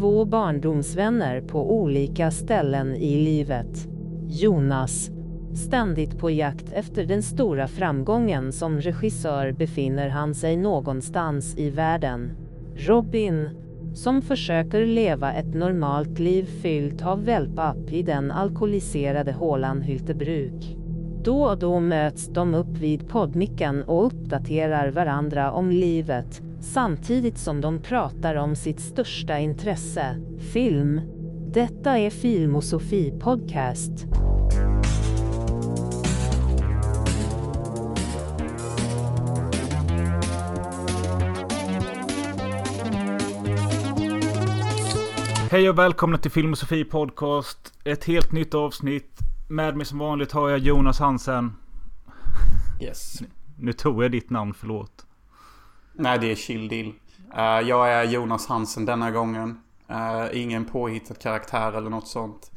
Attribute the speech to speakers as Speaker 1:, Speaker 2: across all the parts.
Speaker 1: två barndomsvänner på olika ställen i livet. Jonas, ständigt på jakt efter den stora framgången som regissör befinner han sig någonstans i världen. Robin, som försöker leva ett normalt liv fyllt av wellpapp i den alkoholiserade hålan Hyltebruk. Då och då möts de upp vid poddmicken och uppdaterar varandra om livet, samtidigt som de pratar om sitt största intresse, film. Detta är Filmosofi Podcast.
Speaker 2: Hej och välkomna till Film och Sofie Podcast. Ett helt nytt avsnitt. Med mig som vanligt har jag Jonas Hansen.
Speaker 3: Yes.
Speaker 2: Nu tog jag ditt namn, förlåt.
Speaker 3: Nej, det är chill deal. Uh, jag är Jonas Hansen denna gången. Uh, ingen påhittad karaktär eller något sånt.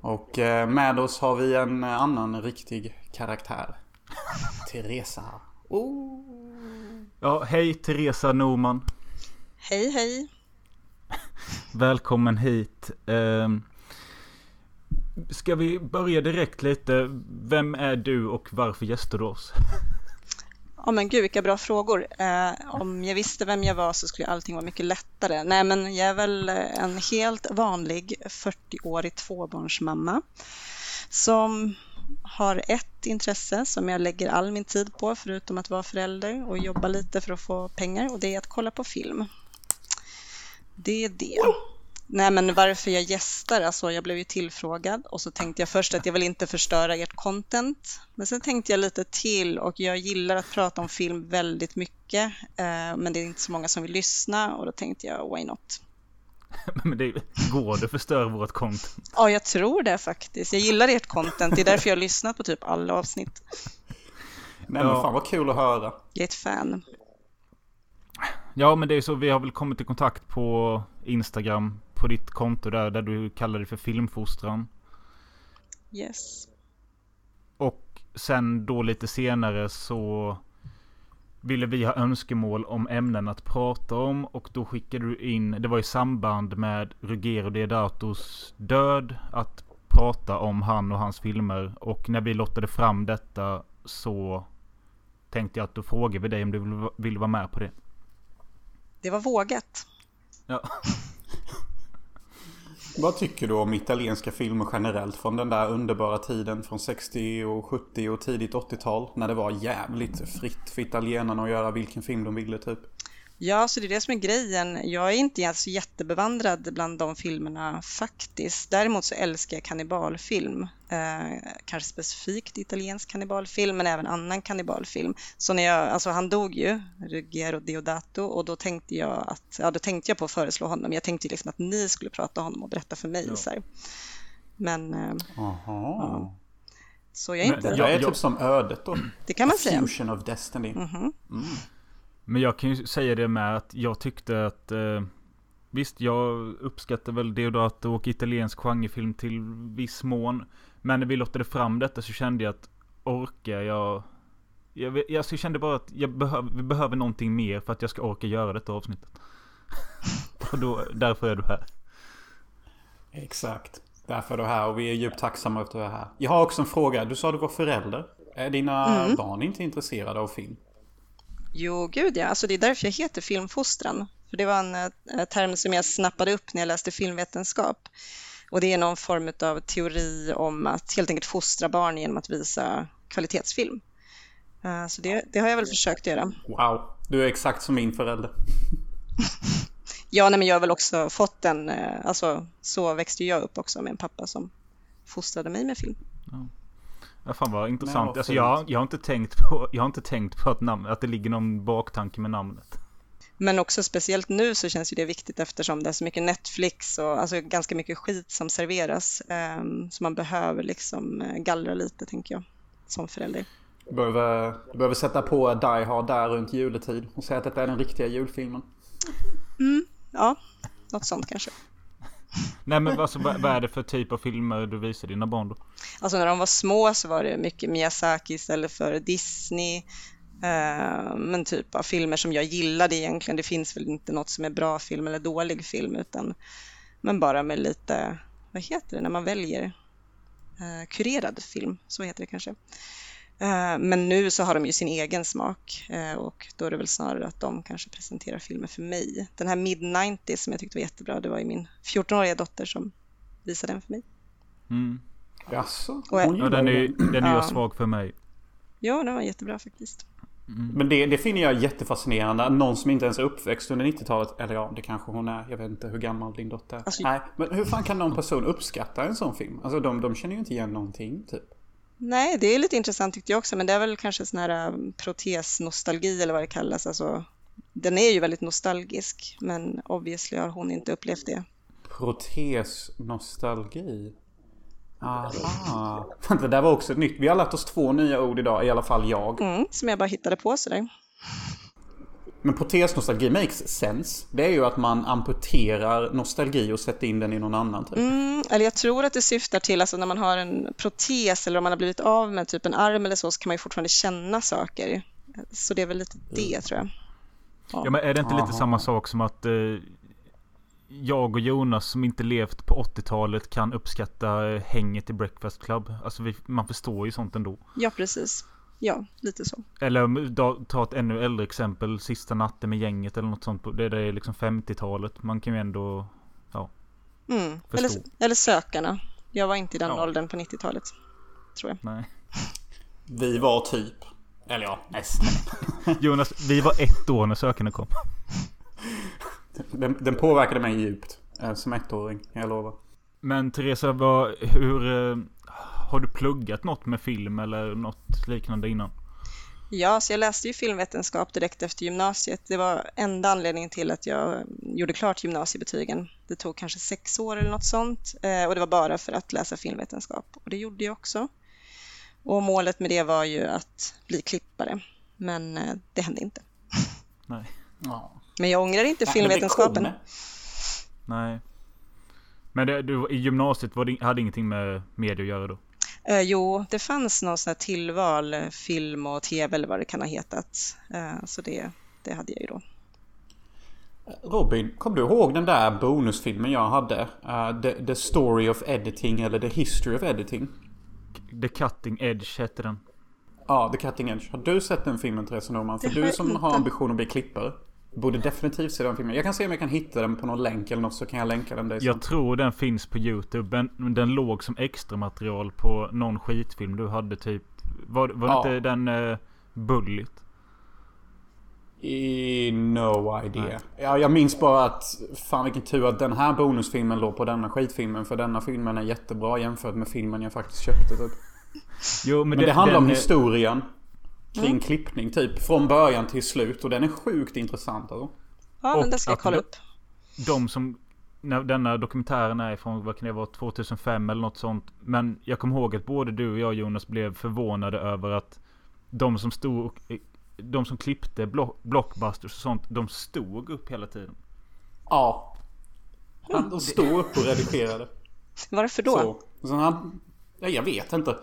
Speaker 3: Och uh, med oss har vi en annan riktig karaktär. Teresa. Oh.
Speaker 2: Ja, hej Teresa Norman.
Speaker 4: Hej, hej.
Speaker 2: Välkommen hit. Uh, ska vi börja direkt lite? Vem är du och varför gästar du oss?
Speaker 4: Ja men gud vilka bra frågor. Eh, om jag visste vem jag var så skulle allting vara mycket lättare. Nej men jag är väl en helt vanlig 40-årig tvåbarnsmamma som har ett intresse som jag lägger all min tid på förutom att vara förälder och jobba lite för att få pengar och det är att kolla på film. Det är det. Nej, men varför jag gästar, alltså jag blev ju tillfrågad och så tänkte jag först att jag vill inte förstöra ert content. Men sen tänkte jag lite till och jag gillar att prata om film väldigt mycket. Eh, men det är inte så många som vill lyssna och då tänkte jag why not?
Speaker 2: Men det går det att förstöra vårt content?
Speaker 4: Ja, jag tror det faktiskt. Jag gillar ert content. Det är därför jag har lyssnat på typ alla avsnitt.
Speaker 3: Nej, men fan vad kul att höra.
Speaker 4: Jag är ett fan.
Speaker 2: Ja, men det är så. Vi har väl kommit i kontakt på Instagram. På ditt konto där, där du kallar det för filmfostran.
Speaker 4: Yes.
Speaker 2: Och sen då lite senare så ville vi ha önskemål om ämnen att prata om. Och då skickade du in, det var i samband med Ruggero Deodatos död. Att prata om han och hans filmer. Och när vi lottade fram detta så tänkte jag att då frågar vi dig om du vill, vill vara med på det.
Speaker 4: Det var vågat.
Speaker 2: Ja.
Speaker 3: Vad tycker du om italienska filmer generellt från den där underbara tiden från 60 och 70 och tidigt 80-tal? När det var jävligt fritt för italienarna att göra vilken film de ville typ.
Speaker 4: Ja, så det är det som är grejen. Jag är inte ens jättebevandrad bland de filmerna faktiskt. Däremot så älskar jag kannibalfilm. Eh, kanske specifikt italiensk kannibalfilm, men även annan kannibalfilm. Så när jag, alltså han dog ju, Ruggero Deodato, och då tänkte jag att, ja då tänkte jag på att föreslå honom. Jag tänkte liksom att ni skulle prata om honom och berätta för mig. Ja. Så här. Men... Eh, ja. Så jag är inte...
Speaker 3: Men, jag är typ som ödet då.
Speaker 4: Det kan man säga.
Speaker 3: Fusion of Destiny.
Speaker 4: Mm -hmm. mm.
Speaker 2: Men jag kan ju säga det med att jag tyckte att eh, Visst, jag uppskattar väl Deodato och italiensk genrefilm till viss mån. Men när vi lottade fram detta så kände jag att orkar jag... Jag, jag, jag kände bara att jag behöv, vi behöver någonting mer för att jag ska orka göra detta avsnittet. och då, därför är du här.
Speaker 3: Exakt. Därför är du här och vi är djupt tacksamma för att du är här. Jag har också en fråga. Du sa att du var förälder. Är dina mm. barn inte intresserade av film?
Speaker 4: Jo, gud ja. Alltså det är därför jag heter filmfostran. För det var en äh, term som jag snappade upp när jag läste filmvetenskap. Och det är någon form av teori om att helt enkelt fostra barn genom att visa kvalitetsfilm. Uh, så det, det, har jag väl försökt göra.
Speaker 3: Wow, du är exakt som min förälder.
Speaker 4: ja, nej, men jag har väl också fått en, uh, alltså så växte jag upp också med en pappa som fostrade mig med film.
Speaker 2: Ja. Ja, fan vad intressant. Nej, alltså, jag, jag, har inte tänkt på, jag har inte tänkt på att, namn, att det ligger någon baktanke med namnet.
Speaker 4: Men också speciellt nu så känns det viktigt eftersom det är så mycket Netflix och alltså ganska mycket skit som serveras. Um, så man behöver liksom eh, gallra lite tänker jag som förälder.
Speaker 3: Du behöver, du behöver sätta på Die Hard där runt juletid och säga att detta är den riktiga julfilmen.
Speaker 4: Mm, ja, något sånt kanske.
Speaker 2: Nej men alltså, vad är det för typ av filmer du visar dina barn då?
Speaker 4: Alltså när de var små så var det mycket Miyazaki istället för Disney. Eh, men typ av filmer som jag gillade egentligen. Det finns väl inte något som är bra film eller dålig film utan men bara med lite, vad heter det när man väljer? Uh, kurerad film, så heter det kanske. Uh, men nu så har de ju sin egen smak och då är det väl snarare att de kanske presenterar filmer för mig. Den här Mid-90 som jag tyckte var jättebra, det var ju min 14-åriga dotter som visade den för mig.
Speaker 2: Mm.
Speaker 3: Jaså?
Speaker 2: Ja, den är, den är ja. svag för mig.
Speaker 4: Ja, den var jättebra faktiskt.
Speaker 3: Mm. Men det, det finner jag jättefascinerande. Någon som inte ens är uppväxt under 90-talet. Eller ja, det kanske hon är. Jag vet inte hur gammal din dotter är. Alltså, Nej, men hur fan kan någon person uppskatta en sån film? Alltså de, de känner ju inte igen någonting typ.
Speaker 4: Nej, det är lite intressant tyckte jag också. Men det är väl kanske sån här um, protesnostalgi eller vad det kallas. Alltså, den är ju väldigt nostalgisk. Men obviously har hon inte upplevt det.
Speaker 3: Protesnostalgi? Aha. Det där var också ett nytt. Vi har lärt oss två nya ord idag, i alla fall jag.
Speaker 4: Mm, som jag bara hittade på sådär.
Speaker 3: Men protesnostalgi makes sense. Det är ju att man amputerar nostalgi och sätter in den i någon annan typ.
Speaker 4: Mm, eller jag tror att det syftar till, alltså när man har en protes eller om man har blivit av med typ en arm eller så, så kan man ju fortfarande känna saker. Så det är väl lite det tror jag.
Speaker 2: Ja, ja men är det inte Aha. lite samma sak som att eh, jag och Jonas som inte levt på 80-talet kan uppskatta eh, hänget i Breakfast Club. Alltså vi, man förstår ju sånt ändå.
Speaker 4: Ja, precis. Ja, lite så.
Speaker 2: Eller ta ett ännu äldre exempel. Sista natten med gänget eller något sånt. Det, det är liksom 50-talet. Man kan ju ändå, ja.
Speaker 4: Mm. Eller, eller Sökarna. Jag var inte i den ja. åldern på 90-talet. Tror jag.
Speaker 2: Nej.
Speaker 3: Vi var typ. Eller ja, nästan.
Speaker 2: Jonas, vi var ett år när Sökarna kom.
Speaker 3: Den, den påverkade mig djupt. Eh, som ettåring, jag lovar.
Speaker 2: Men Teresa, vad, hur... Eh, har du pluggat något med film eller något liknande innan?
Speaker 4: Ja, så jag läste ju filmvetenskap direkt efter gymnasiet. Det var enda anledningen till att jag gjorde klart gymnasiebetygen. Det tog kanske sex år eller något sånt eh, och det var bara för att läsa filmvetenskap och det gjorde jag också. Och målet med det var ju att bli klippare, men det hände inte.
Speaker 2: Nej. Ja.
Speaker 4: Men jag ångrar inte filmvetenskapen.
Speaker 2: Nej. Men det, du, i gymnasiet var det, hade ingenting med media att göra då?
Speaker 4: Eh, jo, det fanns någon sån här tillval, eh, film och tv eller vad det kan ha hetat. Eh, så det, det hade jag ju då.
Speaker 3: Robin, kommer du ihåg den där bonusfilmen jag hade? Uh, the, the Story of Editing eller The History of Editing?
Speaker 2: The Cutting Edge hette den.
Speaker 3: Ja, The Cutting Edge. Har du sett den filmen Therese Norman? För du som har ambition att bli klippare. Borde definitivt se den filmen. Jag kan se om jag kan hitta den på någon länk eller något så kan jag länka den dig
Speaker 2: Jag tror den finns på YouTube. Men den låg som extra material på någon skitfilm du hade typ. Var, var ja. inte den uh, Bullet?
Speaker 3: I no idea. Ja, jag minns bara att fan vilken tur att den här bonusfilmen låg på denna skitfilmen. För denna filmen är jättebra jämfört med filmen jag faktiskt köpte typ. Jo, men, men det, det handlar om historien kring mm. klippning typ. Från början till slut. Och den är sjukt intressant alltså.
Speaker 4: Ja, men den ska jag kolla upp.
Speaker 2: De som... När denna dokumentären är från, vad kan det vara, 2005 eller något sånt. Men jag kommer ihåg att både du och jag Jonas blev förvånade över att de som stod de som klippte blockbusters och sånt, de stod upp hela tiden.
Speaker 3: Ja. De stod upp och redigerade.
Speaker 4: Varför då? Så,
Speaker 3: så han, jag vet inte.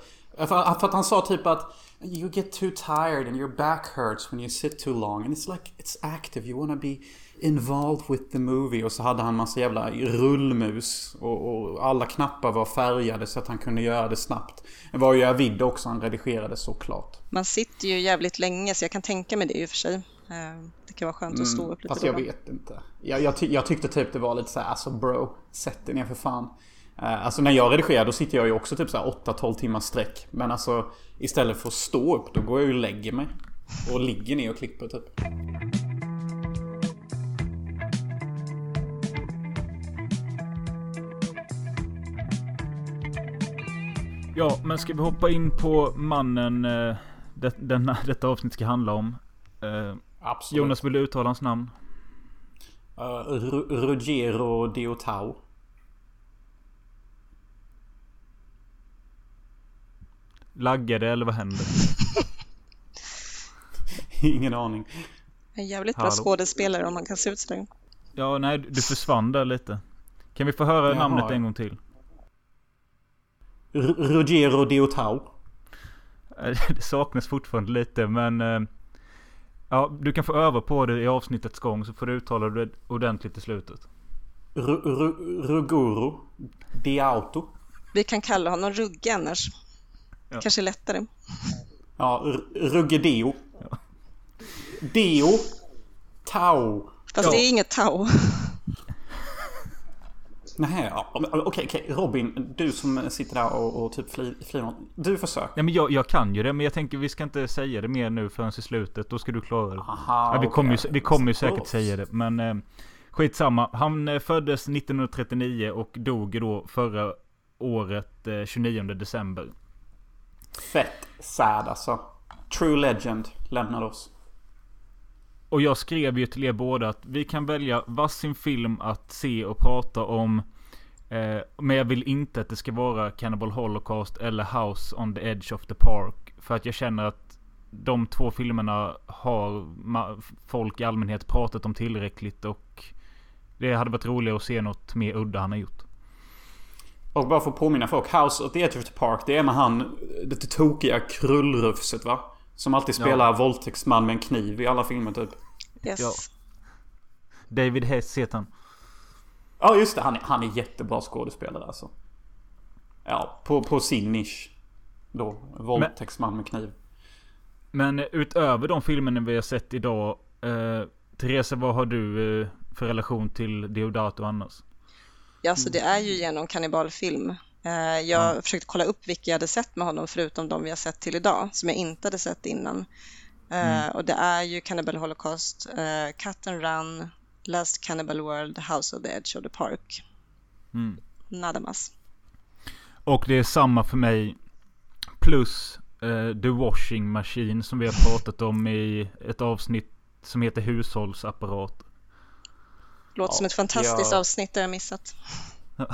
Speaker 3: För, för att han sa typ att You get too tired and your back hurts when you sit too long. And it's like, it's active. You wanna be involved with the movie. Och så hade han massa jävla rullmus. Och, och, alla knappar var färgade så att han kunde göra det snabbt. Det var ju Avid också han redigerade såklart.
Speaker 4: Man sitter ju jävligt länge så jag kan tänka mig det i och för sig. Eh, det kan vara skönt att stå mm, upp lite
Speaker 3: Fast jag vet inte. Jag, jag, ty jag, tyckte typ det var lite så här, alltså bro, sätt dig ner för fan. Eh, alltså när jag redigerar då sitter jag ju också typ så 8-12 timmar sträck. Men alltså istället för att stå upp då går jag ju och lägger mig. Och ligger ner och klipper typ.
Speaker 2: Ja, men ska vi hoppa in på mannen eh, det, denna, detta avsnitt ska handla om? Eh,
Speaker 3: Absolut.
Speaker 2: Jonas, vill du uttala hans namn?
Speaker 3: Uh, Ruggiero Diotau.
Speaker 2: Laggar det eller vad händer?
Speaker 3: Ingen aning.
Speaker 4: En jävligt bra skådespelare om man kan se ut sådär.
Speaker 2: Ja, nej, du försvann där lite. Kan vi få höra Jaha. namnet en gång till?
Speaker 3: R Ruggiero Diotau.
Speaker 2: Det saknas fortfarande lite, men... Eh, Ja, du kan få öva på det i avsnittets gång så får du uttala det ordentligt i slutet.
Speaker 3: Ru- Ruguru. Diauto.
Speaker 4: Vi kan kalla honom Rugge annars.
Speaker 2: Ja.
Speaker 4: Kanske lättare.
Speaker 3: Ja, R- Rugge Deo. Tau.
Speaker 4: Fast
Speaker 2: Ja.
Speaker 4: det är inget Tau.
Speaker 3: Nej, ja, okej, okej. Robin, du som sitter där och, och typ fli- flinar. Du försök.
Speaker 2: Ja, men jag, jag kan ju det, men jag tänker vi ska inte säga det mer nu förrän i slutet. Då ska du klara det.
Speaker 3: Aha,
Speaker 2: Ja, vi kommer ju, vi kommer ju säkert säga det, men eh, skitsamma. Han eh, föddes 1939 och dog då förra året eh, 29 december.
Speaker 3: Fett sad alltså. True Legend lämnade oss.
Speaker 2: Och jag skrev ju till er båda att vi kan välja varsin film att se och prata om. Eh, men jag vill inte att det ska vara Cannibal Holocaust eller House on the Edge of the Park. För att jag känner att de två filmerna har folk i allmänhet pratat om tillräckligt och det hade varit roligare att se något mer udda han har gjort.
Speaker 3: Och bara för att påminna folk. House of the Edge of the Park. Det är med han, det tokiga krullrufset va? Som alltid spelar våldtäktsman med en kniv i alla filmer typ.
Speaker 4: Yes.
Speaker 2: Ja. David Hess heter han.
Speaker 3: Ja just det, han är, han är jättebra skådespelare alltså. Ja, på, på sin nisch. Då, våldtäktsman med kniv.
Speaker 2: Men utöver de filmerna vi har sett idag. Eh, Teresa, vad har du eh, för relation till Deodato annars?
Speaker 4: Ja, så det är ju genom kannibalfilm. Eh, Jag försökte kolla upp vilka jag hade sett med honom förutom de vi har sett till idag, som jag inte hade sett innan. Eh, Och det är ju Cannibal Holocaust, eh, Cut and Run, Last Cannibal World, House of the Edge of the Park.
Speaker 2: Mm.
Speaker 4: Nada más.
Speaker 2: Och det är samma för mig. Plus eh, The Washing Machine som vi har pratat om i ett avsnitt som heter Hushållsapparat.
Speaker 4: Låter
Speaker 3: Ja,
Speaker 4: som ett fantastiskt
Speaker 3: jag-
Speaker 4: avsnitt det jag missat.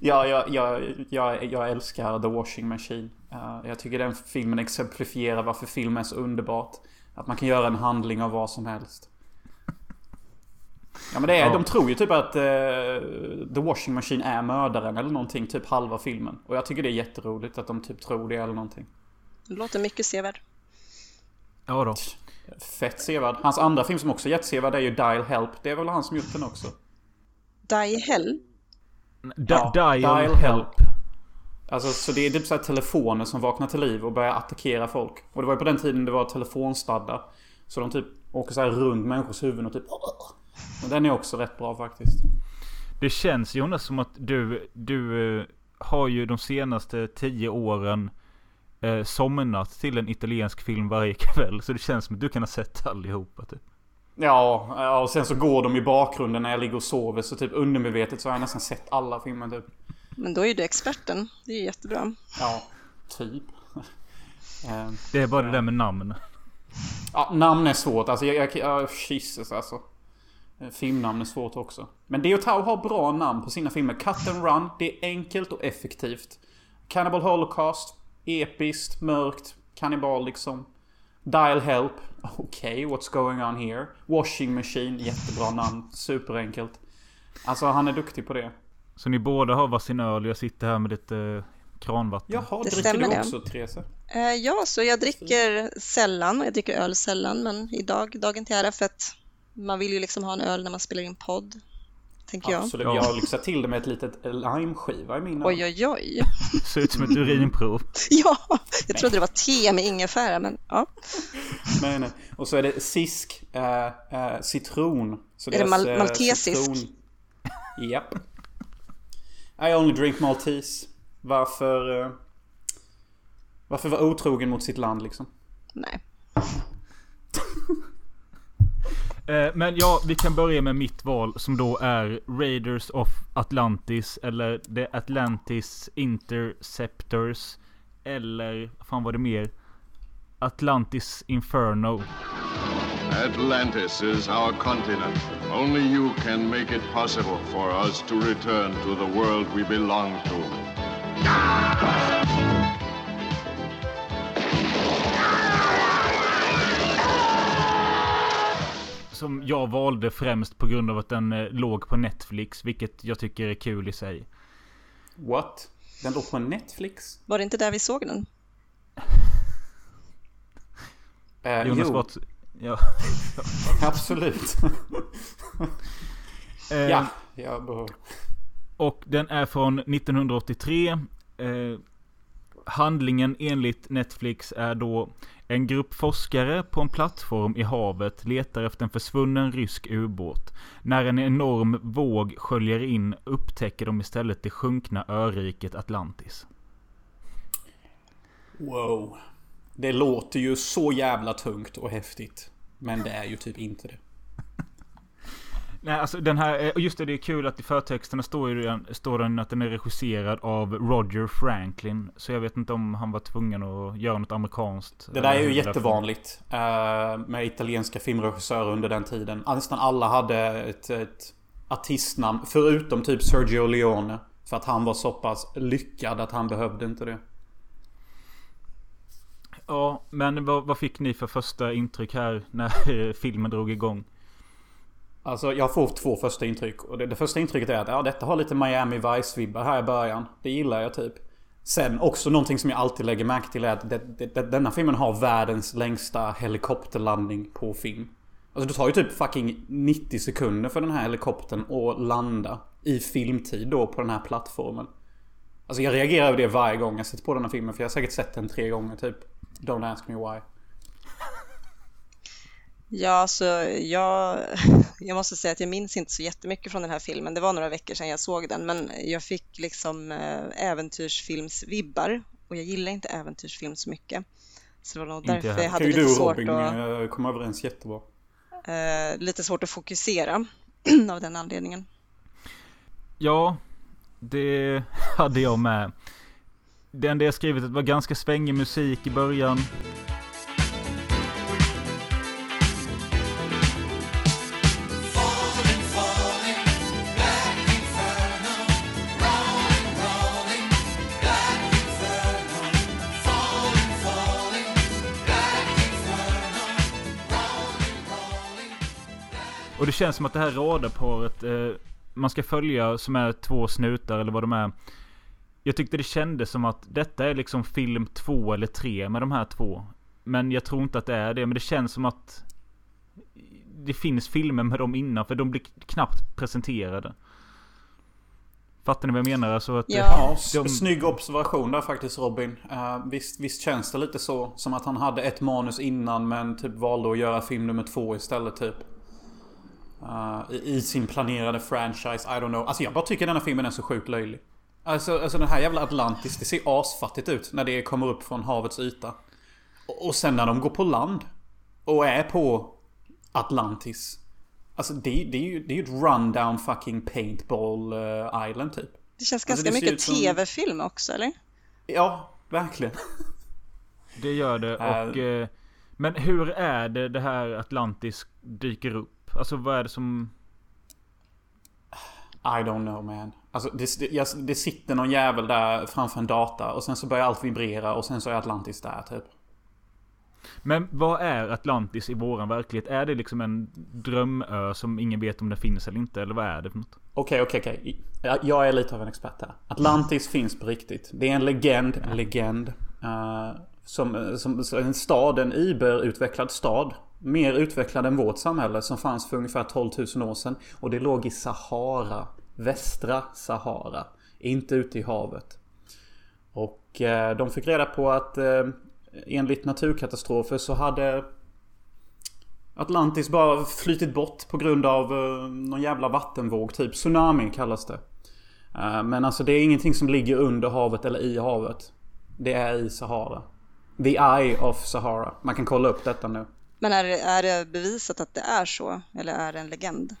Speaker 3: Ja, jag, jag, jag, jag älskar The Washing Machine. Eh, jag tycker den filmen exemplifierar varför film är så underbart. Att man kan göra en handling av vad som helst. Ja men det är,
Speaker 2: Ja.
Speaker 3: de tror ju typ att eh, The Washing Machine är mördaren eller någonting, typ halva filmen. Och jag tycker det är jätteroligt att de typ tror det eller någonting.
Speaker 4: Det låter mycket sevärd.
Speaker 2: Ja då.
Speaker 3: Fett sevärd. Hans andra film som också är jättesevärd är ju Dial Help. Det är väl han som gjort den också?
Speaker 4: Hell?
Speaker 2: Da-
Speaker 3: Ja,
Speaker 2: Dial,
Speaker 3: Dial
Speaker 2: help.
Speaker 3: Help. Alltså så det är typ så här telefoner som vaknar till liv och börjar attackera folk. Och det var ju på den tiden det var telefonstadda. Så de typ åker så här runt människors huvuden och typ... Och den är också rätt bra faktiskt.
Speaker 2: Det känns Jonas som att du, du eh, har ju de senaste tio åren eh, somnat till en italiensk film varje kväll. Så det känns som att du kan ha sett allihopa typ.
Speaker 3: Ja, och sen så går de i bakgrunden när jag ligger och sover. Så typ undermedvetet så har jag nästan sett alla filmer typ.
Speaker 4: Men då är ju du experten. Det är ju jättebra.
Speaker 3: Ja, typ. Eh,
Speaker 2: Det är bara det där med namn.
Speaker 3: Ja, namn är svårt. Alltså jag... jag, jag Jesus alltså. Filmnamn är svårt också. Men Deo Tao har bra namn på sina filmer. Cut and Run. Det är enkelt och effektivt. Cannibal Holocaust. Episkt, mörkt, kannibal liksom. Dial Help. Okej, what's going on here? Washing Machine. Jättebra namn. Superenkelt. Alltså han är duktig på det.
Speaker 2: Så ni båda har varsin öl. Jag sitter här med lite eh, kranvatten.
Speaker 3: Jaha,
Speaker 4: Det
Speaker 3: dricker
Speaker 4: stämmer
Speaker 3: du
Speaker 4: det.
Speaker 3: också Therese?
Speaker 4: Eh, ja, så jag dricker sällan. Jag dricker öl sällan, men idag, dagen till ära för att man vill ju liksom ha en öl när man spelar in podd, tänker jag.
Speaker 3: Absolut.
Speaker 2: Ja.
Speaker 3: Jag har lyxat till det med ett litet limeskiva i min.
Speaker 4: Oj, oj, oj.
Speaker 2: Ser ut som ett urinprov.
Speaker 4: Ja, jag trodde det var te med ingefära, men ja.
Speaker 3: Nej, nej. Och så är det sisk äh, äh, citron. Så
Speaker 4: Är det mal-
Speaker 3: eh,
Speaker 4: maltesisk?
Speaker 3: Japp. I only drink Maltese. Varför... varför vara otrogen mot sitt land liksom?
Speaker 4: Nej.
Speaker 2: Eh, men ja, vi kan börja med mitt val som då är Raiders of Atlantis eller The Atlantis Interceptors. Eller, vad fan var det mer? Atlantis Inferno.
Speaker 5: Atlantis is our continent. Only you can make it possible for us to return to the world we belong to.
Speaker 2: Som jag valde främst på grund av att den eh, låg på Netflix, vilket jag tycker är kul i sig.
Speaker 3: What? Den låg på Netflix?
Speaker 4: Var det inte där vi såg den?
Speaker 3: Eh,
Speaker 2: Jonas,
Speaker 3: jo.
Speaker 2: vad, Ja.
Speaker 3: Absolut.
Speaker 2: Eh,
Speaker 3: ja, jag behöver...
Speaker 2: Och den är från 1983. Eh, handlingen enligt Netflix är då en grupp forskare på en plattform i havet letar efter en försvunnen rysk ubåt. När en enorm våg sköljer in upptäcker de istället det sjunkna öriket Atlantis.
Speaker 3: Wow. Det låter ju så jävla tungt och häftigt. Men det är ju typ inte det.
Speaker 2: Nej, alltså den här, eh, just det, det är kul att i förtexterna står ju redan, står den att den är regisserad av Roger Franklin. Så jag vet inte om han var tvungen att göra något amerikanskt.
Speaker 3: Det där är ju jättevanligt. eh, med italienska filmregissörer under den tiden. Nästan alla hade ett, ett artistnamn. Förutom typ Sergio Leone. För att han var så pass lyckad att han behövde inte det.
Speaker 2: Ja, men vad, vad fick ni för första intryck här när filmen drog igång?
Speaker 3: Alltså jag får två första intryck. Och det, det första intrycket är att ja, detta har lite Miami Vice-vibbar här i början. Det gillar jag typ. Sen också någonting som jag alltid lägger märke till är att det, det, det, denna filmen har världens längsta helikopterlandning på film. Alltså det tar ju typ fucking 90 sekunder för den här helikoptern att landa i filmtid då på den här plattformen. Alltså jag reagerar över det varje gång jag sätter på den här filmen för jag har säkert sett den tre gånger typ. Don't ask me why.
Speaker 4: Ja, så jag, jag måste säga att jag minns inte så jättemycket från den här filmen. Det var några veckor sedan jag såg den, men jag fick liksom eh, äventyrsfilmsvibbar och jag gillar inte äventyrsfilm så mycket. Så det var nog
Speaker 2: jag
Speaker 4: därför jag hade lite svårt,
Speaker 3: Robin
Speaker 4: att,
Speaker 3: eh, komma överens jättebra.
Speaker 4: eh, lite svårt att fokusera av den anledningen.
Speaker 2: Ja, det hade jag med. Det enda jag skrivit det var ganska svängig musik i början. Det känns som att det här radarparet eh, man ska följa som är två snutar eller vad de är. Jag tyckte det kändes som att detta är liksom film två eller tre med de här två. Men jag tror inte att det är det. Men det känns som att det finns filmer med dem innan. För de blir knappt presenterade. Fattar ni vad jag menar? Alltså att,
Speaker 4: Ja.
Speaker 3: Ja,
Speaker 2: de-
Speaker 3: s- snygg observation där faktiskt Robin. Uh, visst, visst känns det lite så. Som att han hade ett manus innan men typ valde att göra film nummer två istället typ. Eh, i, I sin planerade franchise, I don't know. Alltså jag bara tycker denna filmen är så sjukt löjlig. Alltså, alltså den här jävla Atlantis, det ser asfattigt ut när det kommer upp från havets yta. Och, och sen när de går på land. Och är på Atlantis. Alltså det, det är ju det är ju ett rundown fucking paintball eh, island typ.
Speaker 4: Det känns
Speaker 3: Alltså,
Speaker 4: ganska
Speaker 3: det ser ut
Speaker 4: mycket
Speaker 3: som-
Speaker 4: tv-film också, eller?
Speaker 3: Ja, verkligen.
Speaker 2: det gör det. Och, eh, men hur är det det här Atlantis dyker upp? Alltså vad är det som...
Speaker 3: I don't know man. Alltså det, det, det sitter någon jävel där framför en data och sen så börjar allt vibrera och sen så är Atlantis där typ.
Speaker 2: Men vad är Atlantis i våran verklighet? Är det liksom en drömö som ingen vet om den finns eller inte? Eller vad är det för något?
Speaker 3: Okej, okej, okej. Jag- Jag är lite av en expert här. Atlantis finns på riktigt. Det är en legend, en legend. eh, som, som, en stad, en überutvecklad stad. Mer utvecklad än vårt samhälle som fanns för ungefär 12 000 år sedan. Och det låg i Sahara. Västra Sahara. Inte ute i havet. Och eh, de fick reda på att eh, enligt naturkatastrofer så hade Atlantis bara flytit bort på grund av eh, någon jävla vattenvåg. Typ tsunami kallas det. Eh, men alltså det är ingenting som ligger under havet eller i havet. Det är i Sahara. The Eye of Sahara. Man kan kolla upp detta nu.
Speaker 4: Men är, det- är det bevisat att det är så, eller är det en legend?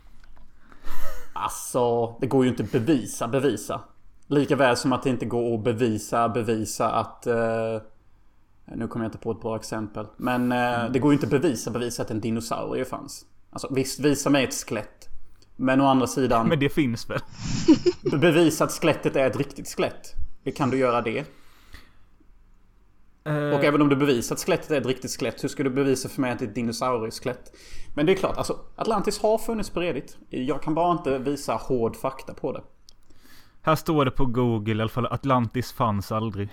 Speaker 3: Alltså, det går ju inte bevisa bevisa. Lika väl som att det inte går att bevisa bevisa att... Eh, nu kommer jag inte på ett bra exempel. Men eh, det går ju inte bevisa bevisa att en dinosaurie fanns. Alltså visst, visa mig ett skelett. Men å andra sidan,
Speaker 2: Men det finns väl?
Speaker 3: bevisa att skelettet är ett riktigt skelett. Kan du göra det?
Speaker 2: Eh,
Speaker 3: Och även om du bevisar att skelettet är ett riktigt skelett, hur ska du bevisa för mig att det är ett dinosaurieskelett? Men det är klart, alltså Atlantis har funnits på Reddit. Jag kan bara inte visa hård fakta på det.
Speaker 2: Här står det på Google i alla fall. Atlantis fanns aldrig.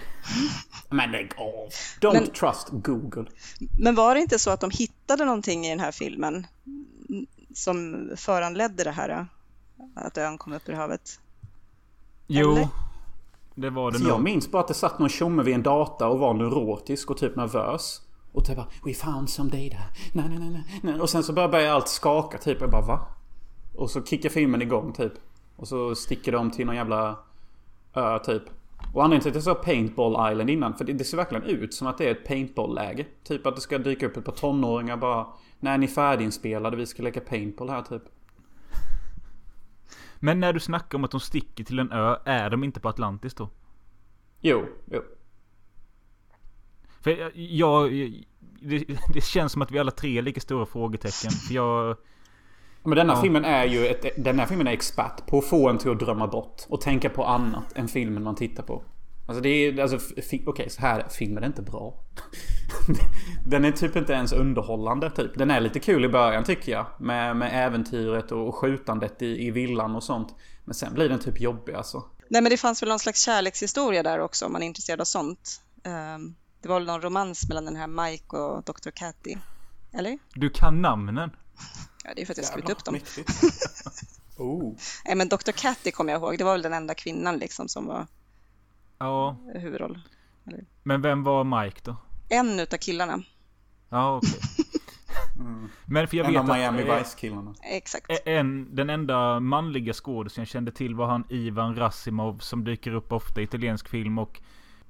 Speaker 3: Men lägg av. Don't
Speaker 4: Men-
Speaker 3: trust Google.
Speaker 4: Men var det inte så att de hittade någonting i den här filmen som föranledde det här? Att ön kom upp ur havet?
Speaker 2: Jo.
Speaker 4: Eller?
Speaker 2: Det var det
Speaker 3: Så jag
Speaker 2: nog.
Speaker 3: minns bara att det satt någon tjomme vid en data och var neurotisk och typ nervös. Och typ bara We found some data. Nej, nej, nej, nej. Och sen så börjar börjar allt skaka typ. Jag bara va? Och så kickar filmen igång typ. Och så sticker de till någon jävla ö typ. Och anledningen till att jag sa Paintball Island innan. För det, det ser verkligen ut som att det är ett paintball-läge. Typ att det ska dyka upp ett par tonåringar bara. När ni är färdiginspelade, vi ska leka paintball här typ.
Speaker 2: Men när du snackar om att de sticker till en ö, är de inte på Atlantis då?
Speaker 3: Jo, jo.
Speaker 2: För jag... jag det, det känns som att vi alla tre är lika stora frågetecken. För jag...
Speaker 3: Men denna
Speaker 2: Ja.
Speaker 3: filmen är ju ett, den här filmen är expert på att få en till att drömma bort och tänka på annat än filmen man tittar på. Alltså det är, alltså, okej så här, filmen är inte bra. den är typ inte ens underhållande typ. Den är lite kul i början tycker jag. Med, med äventyret och skjutandet i, i villan och sånt. Men sen blir den typ jobbig alltså.
Speaker 4: Nej, men det fanns väl någon slags kärlekshistoria där också om man är intresserad av sånt. Ehm, Det var väl någon romans mellan den här Mike och Dr. Catty? Eller?
Speaker 2: Du kan namnen.
Speaker 4: Ja, det är för att jag skrivit upp dem.
Speaker 3: Mäktigt. oh.
Speaker 4: Nej, men Dr. Catty kommer jag ihåg. Det var väl den enda kvinnan liksom som var
Speaker 2: Ja.
Speaker 4: huvudroll.
Speaker 2: Men vem var Mike då?
Speaker 4: En utav killarna.
Speaker 2: Ja, okej. Men för jag
Speaker 3: En
Speaker 2: vet
Speaker 3: av Miami Vice-killarna.
Speaker 4: Exakt.
Speaker 2: En, den enda manliga skådisen jag kände till var han Ivan Rassimov som dyker upp ofta i italiensk film och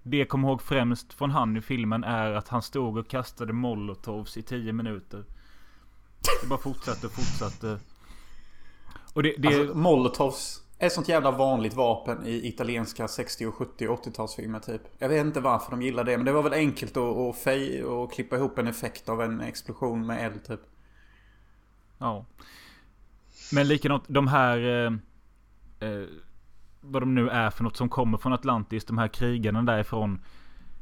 Speaker 2: det jag kommer ihåg främst från han i filmen är att han stod och kastade molotovs i 10 minuter. Det bara fortsatte och fortsatte. Och det... det
Speaker 3: Alltså, Molotovs ett sånt jävla vanligt vapen i italienska 60 och 70 och 80-talsfilmer typ. Jag vet inte varför de gillar det men det var väl enkelt att, att, fej, och klippa ihop en effekt av en explosion med eld typ.
Speaker 2: Ja. Men likadant, de här... Eh, eh, vad de nu är för något som kommer från Atlantis, de här krigarna därifrån.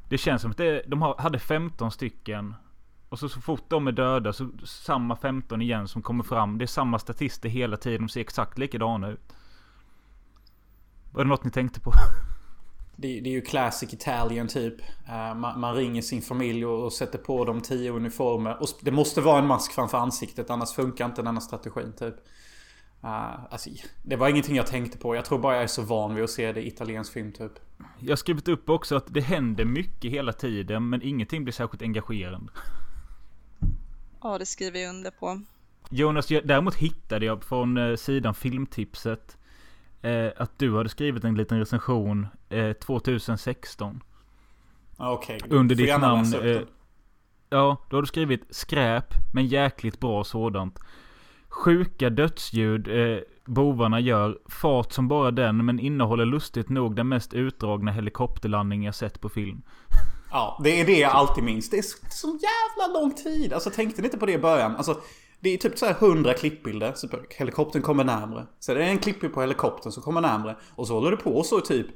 Speaker 2: Det känns som att det, de hade 15 stycken. Och så, så fort de är döda så samma 15 igen som kommer fram. Det är samma statister hela tiden, de ser exakt likadana ut. Var det något ni tänkte på?
Speaker 3: Det, det är ju classic Italian typ. Eh, man, man ringer sin familj och, och sätter på dem tio uniformer. Och det måste vara en mask framför ansiktet annars funkar inte denna strategin typ. Uh, alltså, det var ingenting jag tänkte på. Jag tror bara jag är så van vid att se det i italiensk film typ.
Speaker 2: Jag har skrivit upp också att det händer mycket hela tiden men ingenting blir särskilt engagerande.
Speaker 4: Ja, det skriver jag under på.
Speaker 2: Jonas, jag, däremot hittade jag från eh, sidan Filmtipset eh, att du hade skrivit en liten recension eh, 2016.
Speaker 3: Ah, Okej.
Speaker 2: Under
Speaker 3: Får
Speaker 2: ditt namn, eh. Ja, då har du skrivit skräp, men jäkligt bra sådant. Sjuka dödsljud eh, bovarna gör. Fart som bara den, men innehåller lustigt nog den mest utdragna helikopterlandning jag sett på film.
Speaker 3: Ja, det är det jag alltid minns. Det är så jävla lång tid. Alltså tänkte ni inte på det i början? Alltså, det är typ så här 100 klippbilder. Så helikoptern kommer närmre. Så det är en klippbild på helikoptern som kommer närmre. Och så håller det på så typ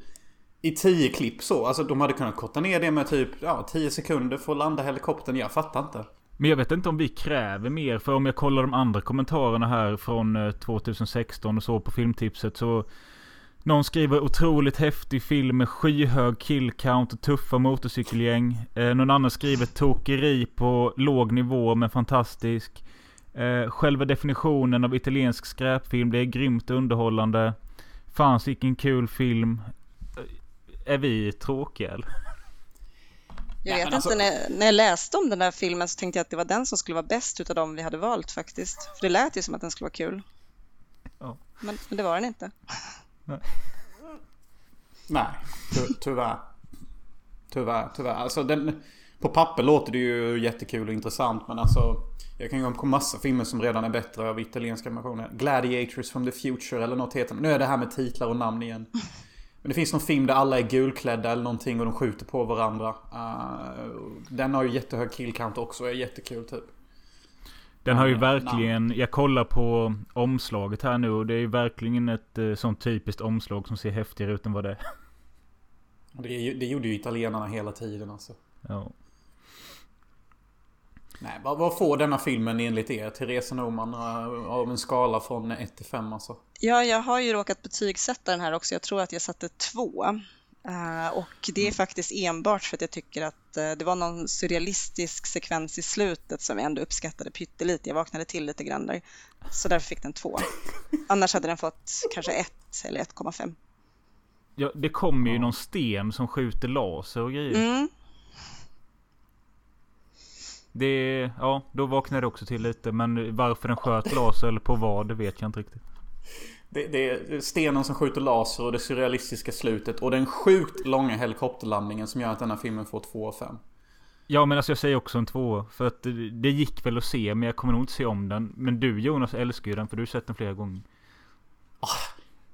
Speaker 3: i 10 klipp så. Alltså de hade kunnat korta ner det med typ ja, 10 sekunder för att landa helikoptern. Jag fattar inte.
Speaker 2: Men jag vet inte om vi kräver mer, för om jag kollar de andra kommentarerna här från eh, 2016 och så på filmtipset så... Någon skriver otroligt häftig film med skyhög kill count och tuffa motorcykelgäng. Eh, någon annan skriver tokeri på låg nivå men fantastisk. Eh, själva definitionen av italiensk skräpfilm, det är grymt underhållande. Fanns vilken kul film. Eh, är vi tråkiga eller?
Speaker 4: Jag
Speaker 3: Nej,
Speaker 4: vet
Speaker 3: alltså-
Speaker 4: inte, när, när jag läste om den där filmen så tänkte jag att det var den som skulle vara bäst utav dem vi hade valt faktiskt. För det lät ju som att den skulle vara kul.
Speaker 2: Ja.
Speaker 4: Men, men det var den inte.
Speaker 3: Nej, ty tyvärr. Tyvärr, tyvärr. Alltså den... På papper låter det ju jättekul och intressant men alltså... Jag kan gå på massa filmer som redan är bättre av italienska versioner. Gladiators from the future eller något heter. Nu är det här med titlar och namn igen. Men det finns någon film där alla är gulklädda eller någonting och de skjuter på varandra. Uh, den har ju jättehög kill count också och är jättekul typ.
Speaker 2: Den har ju
Speaker 3: Ja,
Speaker 2: verkligen, jag kollar på omslaget här nu och det är ju verkligen ett eh, sånt typiskt omslag som ser häftigare ut än vad det är.
Speaker 3: Det, det gjorde ju italienarna hela tiden alltså.
Speaker 2: Ja.
Speaker 3: Nej, vad, vad får denna filmen enligt er? Therese Norman eh, av en skala från 1 till 5 alltså?
Speaker 4: Ja, jag har ju råkat betygsätta den här också. Jag tror att jag satte två. Uh, och det är faktiskt enbart för att jag tycker att uh, det var någon surrealistisk sekvens i slutet som jag ändå uppskattade pyttelite. Jag vaknade till lite grann där. Så därför fick den två. Annars hade den fått kanske ett eller 1,5.
Speaker 2: Ja, det kommer ju någon sten som skjuter laser och grejer.
Speaker 4: Mm.
Speaker 2: Det, ja, då vaknade det också till lite. Men varför den sköt laser eller på vad, det vet jag inte riktigt.
Speaker 3: Det, det är stenen som skjuter laser och det surrealistiska slutet och den sjukt långa helikopterlandningen som gör att denna filmen får 2 av 5.
Speaker 2: Ja men alltså jag säger också en tvåa. För att det, det gick väl att se men jag kommer nog inte se om den. Men du Jonas älskar ju den för du har sett den flera gånger.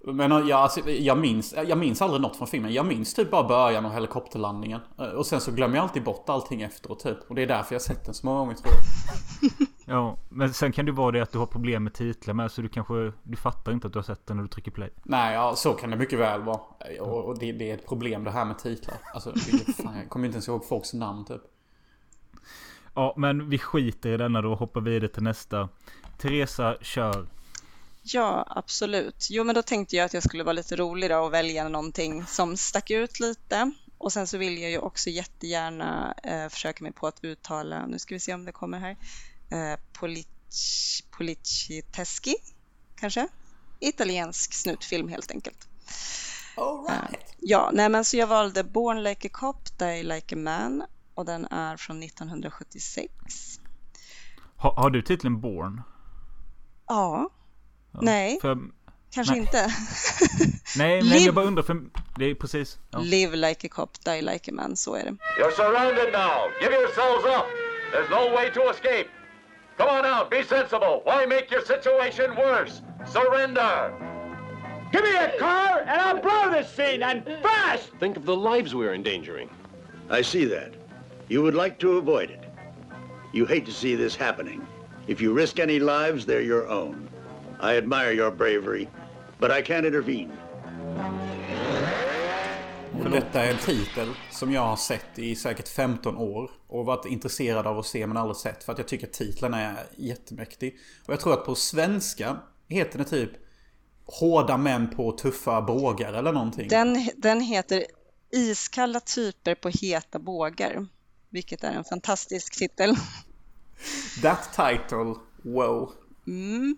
Speaker 3: Men jag, alltså, jag, minns, jag minns aldrig något från filmen. Jag minns typ bara början och helikopterlandningen. Och sen så glömmer jag alltid bort allting efteråt typ. Och det är därför jag sett den så många gånger tror jag.
Speaker 2: Ja, men sen kan det vara det att du har problem med titlar med. Så du kanske, du fattar inte att du har sett den när du trycker play.
Speaker 3: Nej, ja, så kan det mycket väl vara. Och, och det, det, är ett problem det här med titlar. Alltså, fan, jag kommer inte ens ihåg folks namn typ.
Speaker 2: Ja, men vi skiter i denna då och hoppar vidare till nästa. Teresa, kör.
Speaker 4: Ja, absolut. Jo, men då tänkte jag att jag skulle vara lite rolig då och välja någonting som stack ut lite. Och sen så vill jag ju också jättegärna eh, försöka mig på att uttala, nu ska vi se om det kommer här, eh, Polic Policiteschi, kanske? Italiensk snutfilm helt enkelt.
Speaker 3: All right.
Speaker 4: Eh, ja, nej men så jag valde Born Like a Cop, Die Like a Man och den är från 1976.
Speaker 2: Ha, har du titeln Born?
Speaker 4: Ja,
Speaker 2: Ja,
Speaker 4: Nej.
Speaker 2: För,
Speaker 4: kanske
Speaker 2: Nej.
Speaker 4: inte.
Speaker 2: nej,
Speaker 4: Liv-
Speaker 2: jag bara undrar för det är precis. Ja.
Speaker 4: Live like a cop, die like a man, så är det.
Speaker 6: You're surrounded now. Give yourselves up. There's no way to escape. Come on out. Be sensible. Why make your situation worse? Surrender.
Speaker 7: Give me a car and I'll blow this scene and fast!
Speaker 8: Think of the lives we're endangering.
Speaker 9: I see that. You would like to avoid it. You hate to see this happening. If you risk any lives, they're your own. I admire your bravery, but I can't intervene.
Speaker 3: Och detta är en titel som jag har sett i säkert 15 år. Och varit intresserad av att se men aldrig sett. För att jag tycker att titeln är jättemäktig. Och jag tror att på svenska heter det typ Hårda män på tuffa bågar eller någonting.
Speaker 4: Den, den heter Iskalla typer på heta bågar, vilket är en fantastisk titel.
Speaker 3: That title, wow.
Speaker 4: Mm.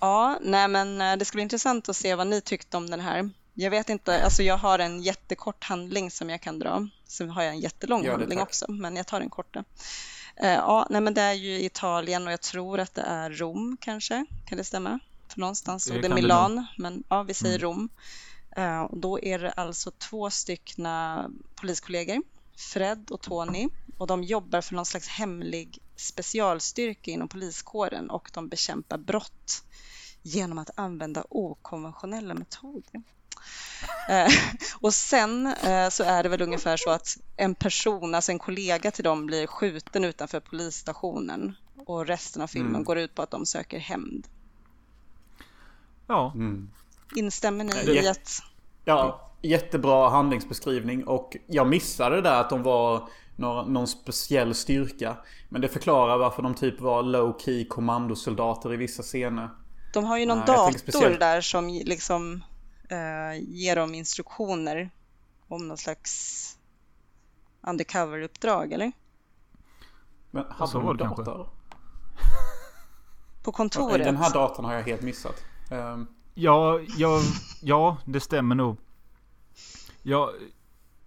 Speaker 4: Ja, nej men eh, det ska bli intressant att se vad ni tyckte om den här. Jag vet inte, alltså jag har en jättekort handling som jag kan dra. Sen har jag en jättelång
Speaker 3: det,
Speaker 4: handling
Speaker 3: tack.
Speaker 4: också, men jag tar den korta. Eh, Ja, nej men det är ju Italien och jag tror att det är Rom kanske, kan det stämma? För någonstans stod
Speaker 2: Det
Speaker 4: det Milan, men ja, vi säger
Speaker 2: Mm.
Speaker 4: Rom. Eh, och Då är det alltså två styckna poliskollegor, Fred och Tony, och de jobbar för någon slags hemlig specialstyrka inom poliskåren och de bekämpar brott genom att använda okonventionella metoder. Eh, och sen eh, så är det väl ungefär så att en person, alltså en kollega till dem blir skjuten utanför polisstationen och resten av filmen
Speaker 3: Mm.
Speaker 4: går ut på att de söker hämnd.
Speaker 2: Ja,
Speaker 3: Mm.
Speaker 4: Instämmer ni i att
Speaker 3: Ja, jättebra handlingsbeskrivning och jag missade där att de var någon speciell styrka. Men det förklarar varför de typ var low key kommandosoldater i vissa scener.
Speaker 4: de har ju någon
Speaker 3: tänker
Speaker 4: dator
Speaker 3: speciellt-
Speaker 4: där som liksom eh, ger dem instruktioner om någon slags undercover-uppdrag, eller?
Speaker 3: Men
Speaker 2: så
Speaker 3: hade
Speaker 2: var
Speaker 3: de
Speaker 2: kanske.
Speaker 3: dator?
Speaker 4: På kontoret.
Speaker 3: Den här datorn har jag helt missat. Ehm,
Speaker 2: ja, ja, ja, det stämmer nog. Ja,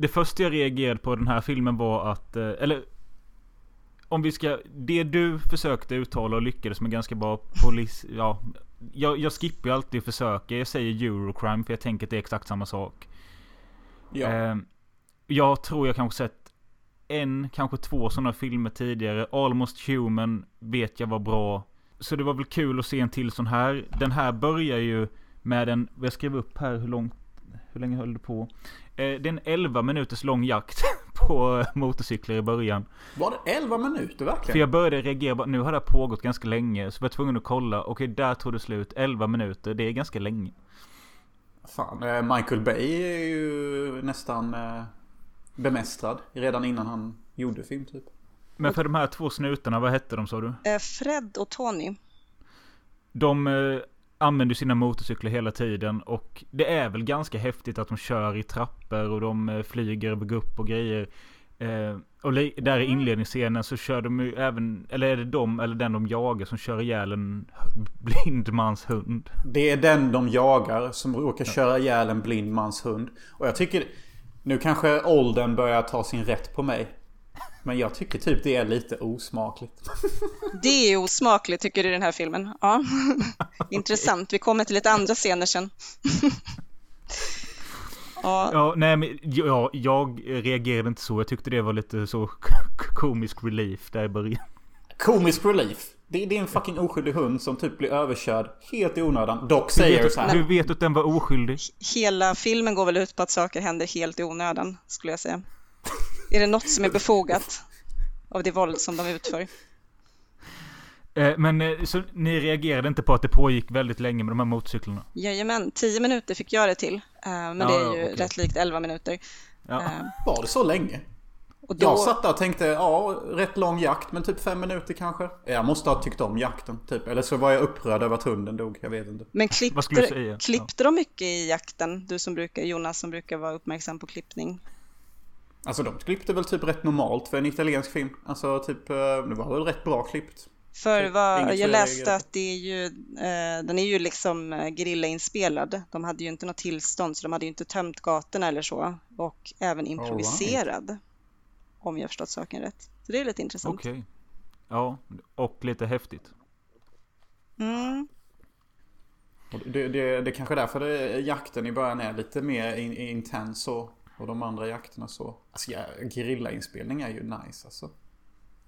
Speaker 2: det första jag reagerade på den här filmen var att, eh, eller om vi ska, det du försökte uttala och lyckades med ganska bra polis, ja. Jag, jag skippar ju alltid försöka. Jag säger Eurocrime för jag tänker att det är exakt samma sak.
Speaker 3: ja.
Speaker 2: Eh, jag tror jag kanske sett en, kanske två sådana filmer tidigare. Almost Human vet jag var bra. Så det var väl kul att se en till sån här. Den här börjar ju med en, jag skrev upp här hur långt, hur länge höll det på? Eh, det är en 11 minuters lång jakt på motorcyklar i början.
Speaker 3: Var det 11 minuter verkligen?
Speaker 2: För jag började reagera, nu har det här pågått ganska länge. Så var jag tvungen att kolla, okej där tog det slut. 11 minuter, det är ganska länge.
Speaker 3: Fan, eh, Michael Bay är ju nästan eh, bemästrad redan innan han gjorde film typ.
Speaker 2: Men för de här två snutarna, vad hette de sa du?
Speaker 4: Fred och Tony.
Speaker 2: De använder sina motorcyklar hela tiden och det är väl ganska häftigt att de kör i trappor och de eh, flyger över gupp och grejer. Eh, och där i inledningsscenen så kör de ju även, eller är det de eller den de jagar som kör ihjäl en blind mans hund?
Speaker 3: Det är den de jagar som råkar köra ihjäl en blind mans hund. Och jag tycker, nu kanske åldern börjar ta sin rätt på mig. Men jag tycker typ det är lite osmakligt.
Speaker 4: Det är osmakligt tycker du i den här filmen. Ja, intressant. Vi kommer till lite andra scener sen.
Speaker 2: ja. ja, nej men ja, jag reagerade inte så. Jag tyckte det var lite så komisk relief där i början.
Speaker 3: Komisk relief? Det, det är en fucking oskyldig hund som typ blir överkörd helt i onödan. Dock säger
Speaker 2: så
Speaker 3: här.
Speaker 2: Hur vet du att den var oskyldig?
Speaker 4: Hela filmen går väl ut på att saker händer helt i onödan, skulle jag säga. Är det något som är befogat av det våld som de utför?
Speaker 2: Eh, men eh, så ni reagerade inte på att det pågick väldigt länge med de här motorcyklarna?
Speaker 4: Jajamän, tio minuter fick jag det till. Eh, men det är ju okay. rätt likt elva minuter.
Speaker 3: Ja. Var det så länge? Och då... Jag satt där och tänkte, ja, rätt lång jakt, men typ fem minuter kanske. Jag måste ha tyckt om jakten, typ. Eller så var jag upprörd över att hunden dog, jag vet inte.
Speaker 4: Men klippte, klippte de mycket i jakten? Du som brukar, Jonas som brukar vara uppmärksam på klippning.
Speaker 3: Alltså de klippte väl typ rätt normalt för en italiensk film. Alltså typ, eh, det var väl rätt bra klippt.
Speaker 4: För typ, vad, jag läste att det är ju, eh, den är ju liksom eh, gerillainspelad. De hade ju inte något tillstånd så de hade ju inte tömt gatorna eller så. Och även improviserad. Right. Om jag förstått saken rätt. Så det är lite intressant.
Speaker 2: Okej. Okay. Ja, och lite häftigt.
Speaker 4: Mm.
Speaker 3: Det, det, det kanske är därför jakten i början är lite mer in, intens och och de andra jakterna så. Alltså ja, gerillainspelning är ju nice alltså.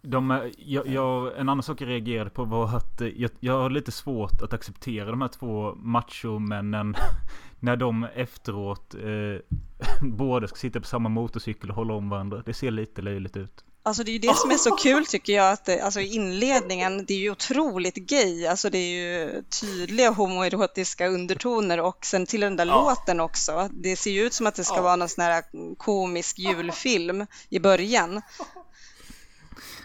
Speaker 2: De, jag, jag, en annan sak jag reagerade på var att eh, jag, jag har lite svårt att acceptera de här två machomännen när de efteråt eh, båda ska sitta på samma motorcykel och hålla om varandra. Det ser lite löjligt ut.
Speaker 4: Alltså det är ju det som är så kul tycker jag att det, alltså inledningen, det är ju otroligt gay, alltså det är ju tydliga homoerotiska undertoner och sen till den där ja. låten också. Det ser ju ut som att det ska ja. vara någon sån här komisk julfilm i början.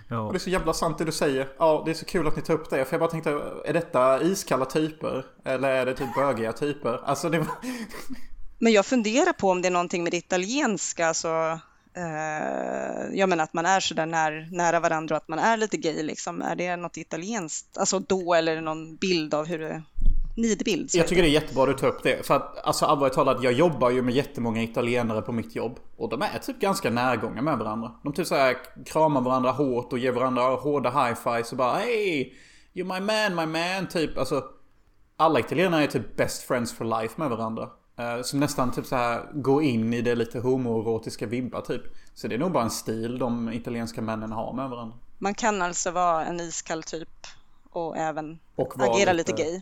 Speaker 3: Ja. Och det är så jävla sant det du säger. Ja, det är så kul att ni tar upp det. För jag bara tänkte, är detta iskalla typer? Eller är det typ bögiga typer? Alltså det var...
Speaker 4: Men jag funderar på om det är någonting med det italienska, alltså eh, jag menar att man är sådär när, nära varandra och att man är lite gay liksom. Är det något italienskt, alltså då eller någon bild av hur det nidbild?
Speaker 3: Jag tycker det är jättebra att du tar upp det. För att alltså allvarligt talat, jag jobbar ju med jättemånga italienare på mitt jobb. Och de är typ ganska närgångna med varandra. De typ såhär kramar varandra hårt och ger varandra hårda high-fives och bara Hey! You're my man, my man, typ. Alltså alla italienare är typ best friends for life med varandra. Eh, som nästan typ så här går in i det lite homoerotiska vibbar typ. Så det är nog bara en stil de italienska männen har med varandra.
Speaker 4: Man kan alltså vara en iskall typ och även och agera lite, lite gay.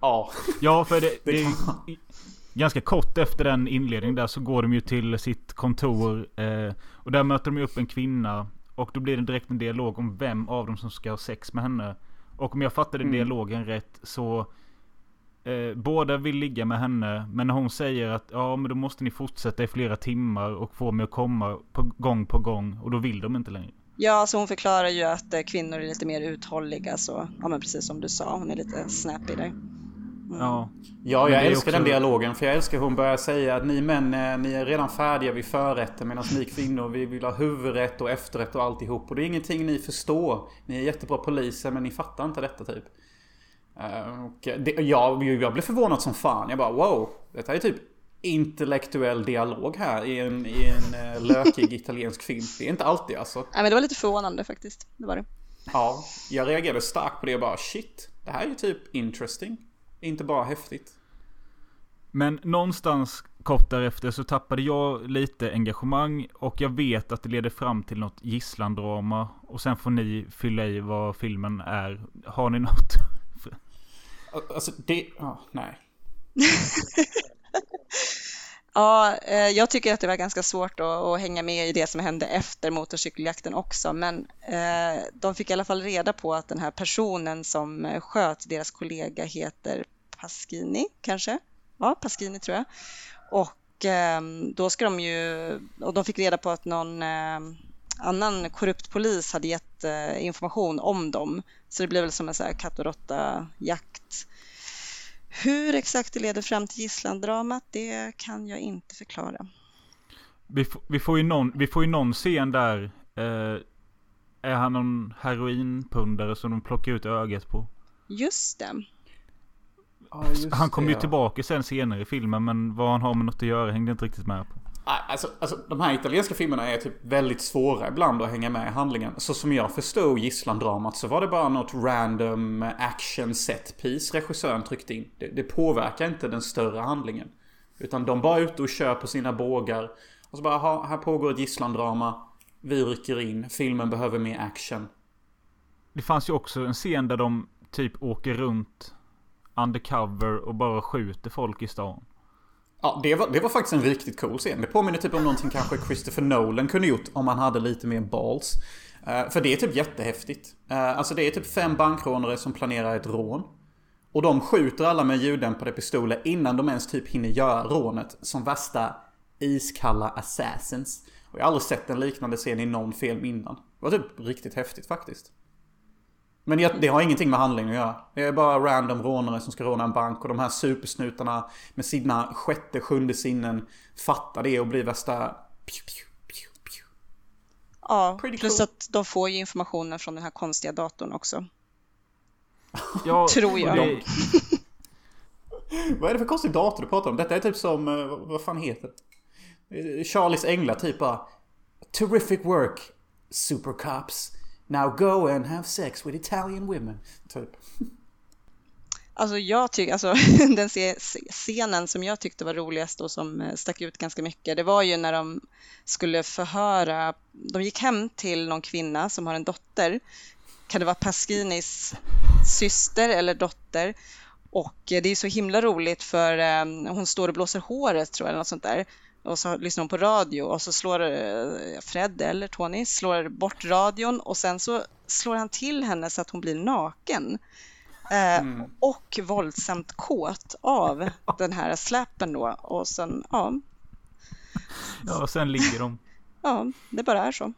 Speaker 2: Ja. ja. för det, det är ganska kort efter den inledningen där så går de ju till sitt kontor. Eh, och där möter de upp en kvinna. Och då blir det direkt en dialog om vem av dem som ska ha sex med henne. Och om jag fattade mm. dialogen rätt så Eh, båda vill ligga med henne. Men när hon säger att ja men då måste ni fortsätta i flera timmar och få mig att komma på gång på gång. Och då vill de inte längre.
Speaker 4: Ja, så hon förklarar ju att eh, kvinnor är lite mer uthålliga. Så, ja men precis som du sa, hon är lite snappy där.
Speaker 2: Mm. Ja.
Speaker 3: ja, jag älskar också... den dialogen. För jag älskar hur hon börjar säga att ni män, eh, ni är redan färdiga vid förrätten. Medan ni kvinnor, vi vill ha huvudrätt och efterrätt och alltihop. Och det är ingenting ni förstår. Ni är jättebra poliser men ni fattar inte detta typ. Uh, och det, jag, jag blev förvånad som fan. Jag bara wow. Detta är typ intellektuell dialog här i en, i en uh, lökig italiensk film. Det är inte alltid alltså.
Speaker 4: Nej men det var lite förvånande faktiskt. Det var det.
Speaker 3: Ja, jag reagerade starkt på det och bara shit. Det här är ju typ interesting. Inte bara häftigt.
Speaker 2: Men någonstans kort därefter så tappade jag lite engagemang och jag vet att det leder fram till något gisslandrama. Och sen får ni fylla i vad filmen är. Har ni något
Speaker 3: Alltså det... Oh, nej.
Speaker 4: ja, eh, jag tycker att det var ganska svårt att, att, hänga med i det som hände efter motorcykeljakten också. Men eh, de fick i alla fall reda på att den här personen som eh, sköt deras kollega heter Pasquini, kanske? Ja, Pasquini tror jag. Och ehm, då ska de ju... Och de fick reda på att någon... Ehm, Annan korrupt polis hade gett eh, information om dem. Så det blev väl som en så här katt och råtta-jakt. Hur exakt det leder fram till gisslandramat, det kan jag inte förklara.
Speaker 2: Vi, vi, får ju någon, vi får ju någon scen där. Eh, är han någon heroinpundare som de plockar ut ögat på?
Speaker 4: Just det.
Speaker 3: Ja, just
Speaker 2: Han kommer ju
Speaker 3: ja.
Speaker 2: tillbaka sen senare i filmen men vad han har med något att göra hängde inte riktigt med på.
Speaker 3: Alltså, alltså, de här italienska filmerna är typ väldigt svåra ibland att hänga med i handlingen. Så som jag förstod gisslandramat så var det bara något random action set piece regissören tryckte in. Det, det påverkar inte den större handlingen. Utan de bara är ute och kör på sina bågar. Och så bara, "Aha, här pågår ett gisslandrama. Vi rycker in. Filmen behöver mer action.
Speaker 2: Det fanns ju också en scen där de typ åker runt undercover och bara skjuter folk i stan.
Speaker 3: Ja, det var, det var faktiskt en riktigt cool scen. Det påminner typ om någonting kanske Christopher Nolan kunde gjort om han hade lite mer balls. Uh, för det är typ jättehäftigt. Uh, alltså det är typ fem bankrånare som planerar ett rån. Och de skjuter alla med ljuddämpade pistoler innan de ens typ hinner göra rånet. Som värsta iskalla assassins. Och jag har aldrig sett en liknande scen i någon film innan. Det var typ riktigt häftigt faktiskt. Men jag- det har ingenting med handlingen att göra. Det är bara random rånare som ska råna en bank och de här supersnutarna med sina sjätte, sjunde sinnen fattar det och blir värsta... Pew, pew, pew, pew.
Speaker 4: Ja,
Speaker 3: Pretty
Speaker 4: plus
Speaker 3: cool.
Speaker 4: att de får ju informationen från den här konstiga datorn också.
Speaker 2: Ja,
Speaker 4: Tror jag.
Speaker 2: det-
Speaker 3: Vad är det för konstig dator du pratar om? Detta är typ som... eh, vad- Vad fan heter det? Eh, Charlies Änglar typ bara... Terrific work, supercops. Now go and have sex with Italian women. Typ.
Speaker 4: Alltså jag tycker, alltså den scenen som jag tyckte var roligast och som eh, stack ut ganska mycket, det var ju när de skulle förhöra, de gick hem till någon kvinna som har en dotter, kan det vara Pasquinis syster eller dotter? Och eh, det är så himla roligt för eh, hon står och blåser håret tror jag, eller något sånt där. Och så lyssnar hon på radio och så slår eh, Fred eller Tony slår bort radion och sen så slår han till henne så att hon blir naken. Eh, Och våldsamt kåt av den här släppen då. Och sen, ja,
Speaker 2: ja, och sen ligger de.
Speaker 4: ja, det bara är så.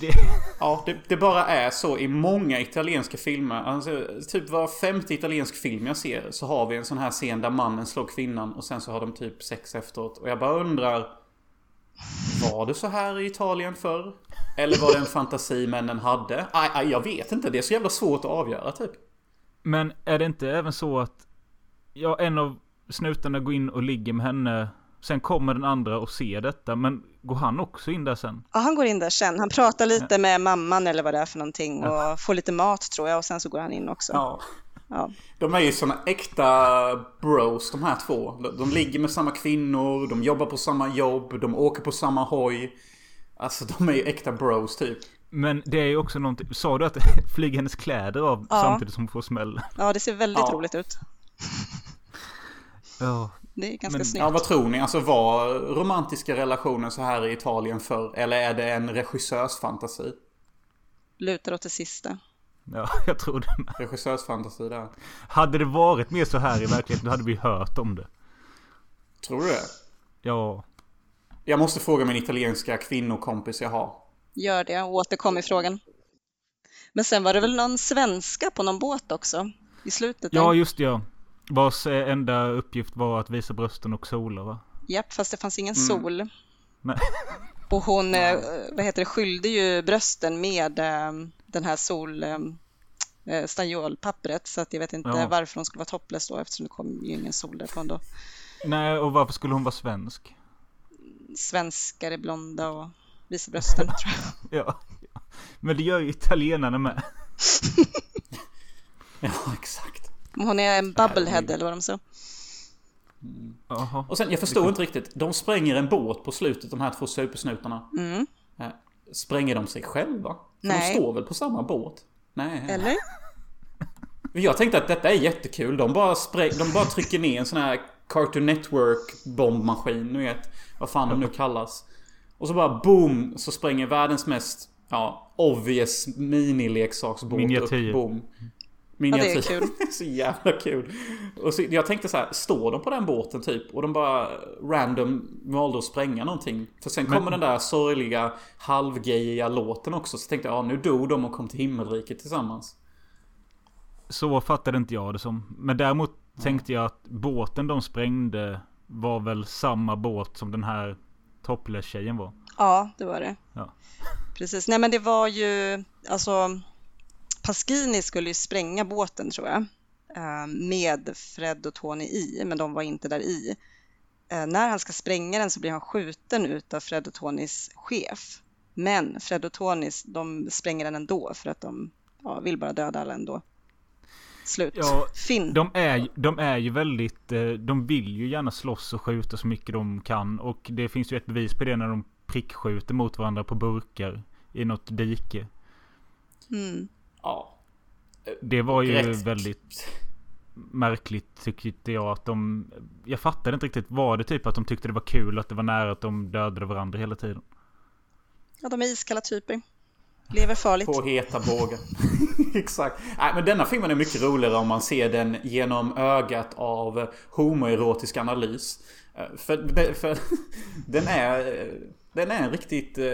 Speaker 2: Det,
Speaker 3: Ja, det, det bara är så i många italienska filmer. Alltså, typ var femte italiensk film jag ser så har vi en sån här scen där mannen slår kvinnan och sen så har de typ sex efteråt. Och jag bara undrar... Var det så här i Italien förr? Eller var det en fantasi männen hade? Aj, aj, jag vet inte. Det är så jävla svårt att avgöra typ.
Speaker 2: men är det inte även så att ja, en av snutarna går in och ligger med henne. Sen kommer den andra och ser detta. Men går han också in där sen?
Speaker 4: Ja, han går in där sen. Han pratar lite med mamman eller vad det är för någonting och får lite mat tror jag och sen så går han in också.
Speaker 3: Ja.
Speaker 4: Ja.
Speaker 3: De är ju såna äkta bros de här två. De, de ligger med samma kvinnor, de jobbar på samma jobb, de åker på samma hoj. Alltså de är ju äkta bros typ.
Speaker 2: Men det är ju också någonting. Sa du att flyger hennes kläder av
Speaker 4: Ja.
Speaker 2: samtidigt som hon får smäll?
Speaker 4: ja, det ser väldigt
Speaker 3: Ja.
Speaker 4: roligt ut.
Speaker 2: Ja.
Speaker 4: Det är ganska
Speaker 2: Men-
Speaker 4: snyggt.
Speaker 3: Ja, vad tror ni? Alltså var romantiska relationer så här i Italien förr? Eller är det en regissörsfantasi?
Speaker 4: Lutar åt det sista.
Speaker 2: Ja, jag tror det med.
Speaker 3: Regissörsfantasi där.
Speaker 2: Hade det varit mer så här i verkligheten då hade vi hört om det.
Speaker 3: Tror du det?
Speaker 2: Ja.
Speaker 3: Jag måste fråga min italienska kvinnokompis jag har.
Speaker 4: Gör det återkom i frågan. Men sen var det väl någon svenska på någon båt också i slutet? där?
Speaker 2: Ja, just det, ja. Vars eh, enda uppgift var att visa brösten och sola va?
Speaker 4: Japp, fast det fanns ingen
Speaker 3: Mm.
Speaker 4: sol.
Speaker 2: Nej.
Speaker 4: Och hon, eh, vad heter det, skyllde ju brösten med eh, den här sol stanniolpappret så att jag vet inte
Speaker 2: Ja.
Speaker 4: varför hon skulle vara topless då eftersom det kom ju ingen sol därifrån då.
Speaker 2: Nej, och varför skulle hon vara svensk?
Speaker 4: Svenskar är blonda och visar brösten tror jag.
Speaker 2: Ja. Men det gör ju italienarna med.
Speaker 3: Ja, exakt.
Speaker 4: Hon är en bubblehead eller vad de sa.
Speaker 2: Jaha.
Speaker 3: Och sen, jag förstår inte riktigt. De spränger en båt på slutet, de här två supersnutarna.
Speaker 4: Mm.
Speaker 3: Eh, Spränger de sig själva?
Speaker 4: Nej.
Speaker 3: De står väl på samma båt? Nej.
Speaker 4: Eller?
Speaker 3: Jag tänkte att detta är jättekul. De bara, spräng, de bara trycker ner en sån här Cartoon Network bombmaskin, ni vet. Vad fan de nu kallas. Och så bara boom, så spränger världens mest, ja, obvious minileksaksbåt upp. Boom. Miniatyr.
Speaker 4: Ja, det är kul.
Speaker 3: så jävla kul. Och så, jag tänkte så här, står de på den båten typ? Och de bara random valde att spränga någonting. För sen kommer den där sorgliga halvgayiga låten också. Så tänkte jag, ja nu dog de och kom till himmelriket tillsammans.
Speaker 2: Så fattade inte jag det som. Men däremot tänkte jag att båten de sprängde var väl samma båt som den här topless-tjejen var.
Speaker 4: Ja, det var det.
Speaker 2: Ja.
Speaker 4: Precis. Nej, men det var ju alltså Pasquini skulle ju spränga båten tror jag eh, med Fred och Tony i, men de var inte där i. Eh, när han ska spränga den så blir han skjuten ut av Fred och Tonys chef. Men Fred och Tony de spränger den ändå för att de ja, vill bara döda alla ändå. Slut.
Speaker 2: Ja,
Speaker 4: Finn.
Speaker 2: De är, de är ju väldigt... eh, De vill ju gärna slåss och skjuta så mycket de kan. Och det finns ju ett bevis på det när de prickskjuter mot varandra på burkar. I något dike.
Speaker 4: Mm.
Speaker 3: Ja.
Speaker 2: Det var ju
Speaker 3: Rätt.
Speaker 2: väldigt märkligt tyckte jag att de... Jag fattade inte riktigt. Var det typ att de tyckte det var kul att det var nära att de dödade varandra hela tiden?
Speaker 4: Ja, de är iskalla typer. Lever farligt.
Speaker 3: På heta bågar. Exakt. Nej, men denna filmen är mycket roligare om man ser den genom ögat av homoerotisk analys. Eh, För, för den är... Den är en riktigt... eh,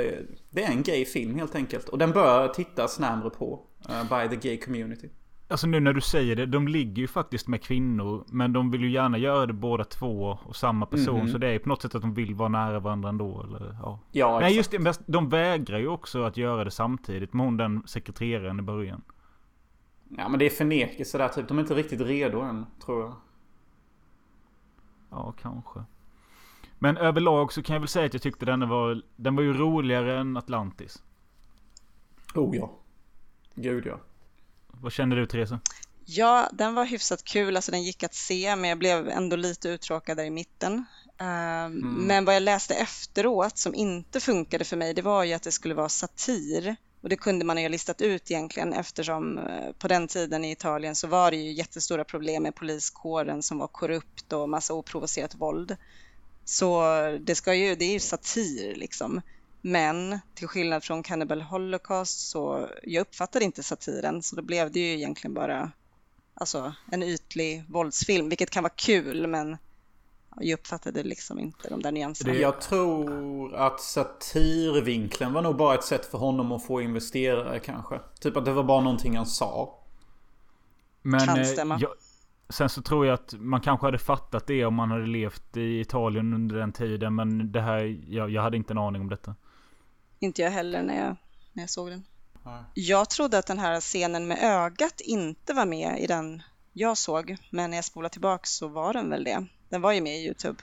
Speaker 3: Det är en gay film helt enkelt. Och den bör tittas närmare på. Eh, By the gay community.
Speaker 2: Alltså nu när du säger det, de ligger ju faktiskt med kvinnor. Men de vill ju gärna göra det båda två och samma person.
Speaker 3: Mhm.
Speaker 2: Så det är ju på något sätt att de vill vara nära varandra ändå. Eller, ja.
Speaker 3: Ja,
Speaker 2: Nej
Speaker 3: exakt.
Speaker 2: just det, de vägrar ju också att göra det samtidigt med hon den sekreteraren i början.
Speaker 3: Ja men det är förnekelse där typ. De är inte riktigt redo än, tror jag.
Speaker 2: Ja, kanske. Men överlag så kan jag väl säga att jag tyckte den var, den var ju roligare än Atlantis.
Speaker 3: Oh ja. Gud ja.
Speaker 2: Vad kände du Therese?
Speaker 4: Ja, den var hyfsat kul, alltså den gick att se, men jag blev ändå lite uttråkad där i mitten. Ehm, Men vad jag läste efteråt som inte funkade för mig, det var ju att det skulle vara satir. Och det kunde man ju ha listat ut egentligen eftersom eh, på den tiden i Italien så var det ju jättestora problem med poliskåren som var korrupt och massa oprovocerat våld. Så det, ska ju, det är ju satir liksom. Men till skillnad från Cannibal Holocaust så jag uppfattade inte satiren så då blev det ju egentligen bara alltså, en ytlig våldsfilm, vilket kan vara kul men jag uppfattade liksom inte de där nyanserna.
Speaker 3: Jag tror att satirvinkeln var nog bara ett sätt för honom att få investerare kanske. Typ att det var bara någonting han sa.
Speaker 2: Men,
Speaker 4: Kan
Speaker 2: eh,
Speaker 4: stämma.
Speaker 2: jag, sen så tror jag att man kanske hade fattat det om man hade levt i Italien under den tiden. Men det här, jag, jag hade inte en aning om detta.
Speaker 4: Inte jag heller när jag, när jag såg den.
Speaker 3: Nej.
Speaker 4: Jag trodde att den här scenen med ögat inte var med i den jag såg, men när jag spolade tillbaka så var den väl det. Den var ju med i Youtube.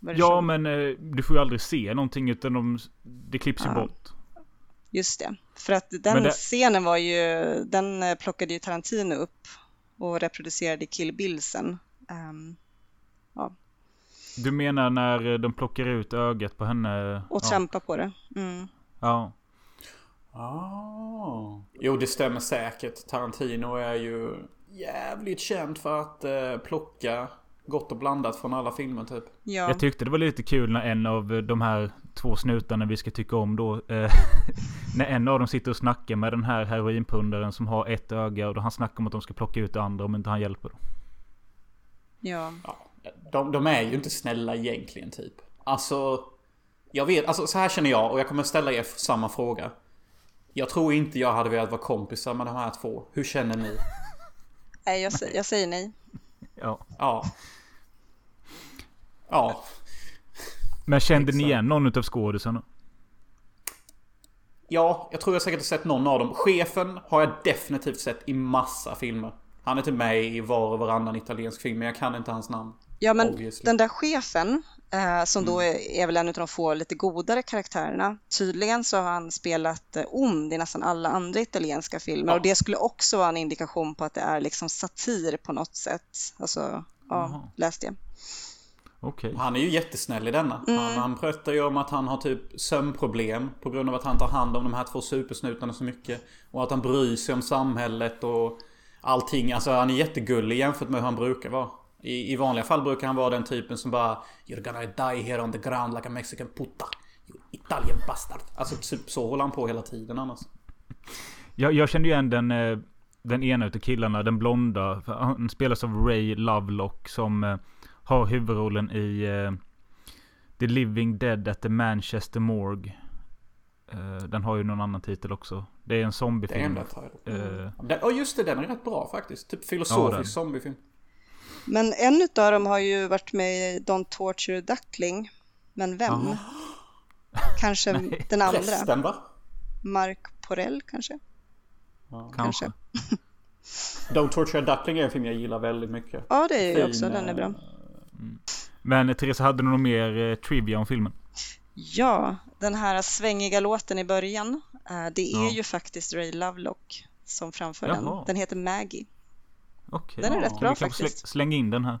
Speaker 2: Ja men eh, du får ju aldrig se någonting utan de, det klipps ju
Speaker 4: Ja.
Speaker 2: bort.
Speaker 4: Just det, för att den
Speaker 2: det-
Speaker 4: scenen var ju, den eh, plockade ju Tarantino upp och reproducerade Kill Bill sen. Ehm,
Speaker 2: Du menar när de plockar ut ögat på henne?
Speaker 4: och
Speaker 2: ja.
Speaker 4: trampa på det. Mm.
Speaker 2: ja.
Speaker 3: Ah. Jo, det stämmer säkert. Tarantino är ju jävligt känd för att eh, plocka gott och blandat från alla filmer typ.
Speaker 4: Ja.
Speaker 2: Jag tyckte det var lite kul när en av de här två snutarna vi ska tycka om då. Eh, när en av dem sitter och snackar med den här heroinpundaren som har ett öga. Och då han snackar om att de ska plocka ut det andra om inte han hjälper dem.
Speaker 4: ja.
Speaker 3: Ja, de, de är ju inte snälla egentligen typ. Alltså, jag vet, alltså så här känner jag och jag kommer ställa er samma fråga. Jag tror inte jag hade velat vara kompisar med de här två. Hur känner ni?
Speaker 4: Nej, jag, jag säger nej.
Speaker 2: Ja.
Speaker 3: Ja. Ja.
Speaker 2: Men kände ni igen någon utav skådisarna?
Speaker 3: Ja, jag tror jag säkert har sett någon av dem. Chefen har jag definitivt sett i massa filmer. Han är inte med i var och varannan italiensk film, men jag kan inte hans namn.
Speaker 4: Ja, men
Speaker 3: Obviously.
Speaker 4: den där chefen, eh, som då är, är väl en av de få lite godare karaktärerna, tydligen så har han spelat eh, ond i nästan alla andra italienska filmer
Speaker 3: Ja.
Speaker 4: och det skulle också vara en indikation på att det är liksom satir på något sätt. Alltså, ja,
Speaker 2: Jaha.
Speaker 4: läste jag.
Speaker 2: Okej.
Speaker 3: Han är ju jättesnäll i denna. Han, han pratar ju om att han har typ sömnproblem på grund av att han tar hand om de här två supersnutarna så mycket. Och att han bryr sig om samhället och allting. Alltså han är jättegullig jämfört med hur han brukar vara. I, I vanliga fall brukar han vara den typen som bara You're gonna die here on the ground like a mexican puta. You Italian bastard. Alltså typ så håller han på hela tiden annars.
Speaker 2: Jag, jag kände ju igen den... Eh, den ena utav killarna, den blonda. Han spelas av Ray Lovelock som eh, har huvudrollen i eh, The Living Dead at the Manchester Morgue. Den har ju någon annan titel också. Det är en zombiefilm.
Speaker 3: Det är en Ja uh, just det, den är rätt bra faktiskt. Typ filosofisk ja, zombiefilm.
Speaker 4: Men en av dem har ju varit med i Don't Torture Duckling. Men vem? Oh. Kanske den andra?
Speaker 3: Resten va?
Speaker 4: Mark Porell kanske?
Speaker 2: Ja. Kanske.
Speaker 3: Don't Torture Duckling är en film jag gillar väldigt mycket.
Speaker 4: Ja, det är ju också. Den är bra.
Speaker 2: Mm. Men Theresa, hade du något mer eh, trivia om filmen?
Speaker 4: Ja, den här svängiga låten i början. Eh, det är ja. ju faktiskt Ray Lovelock som framför Jaha. den. Den heter Maggie.
Speaker 2: Okay.
Speaker 4: Den är ja. rätt bra faktiskt.
Speaker 2: Släng in den här.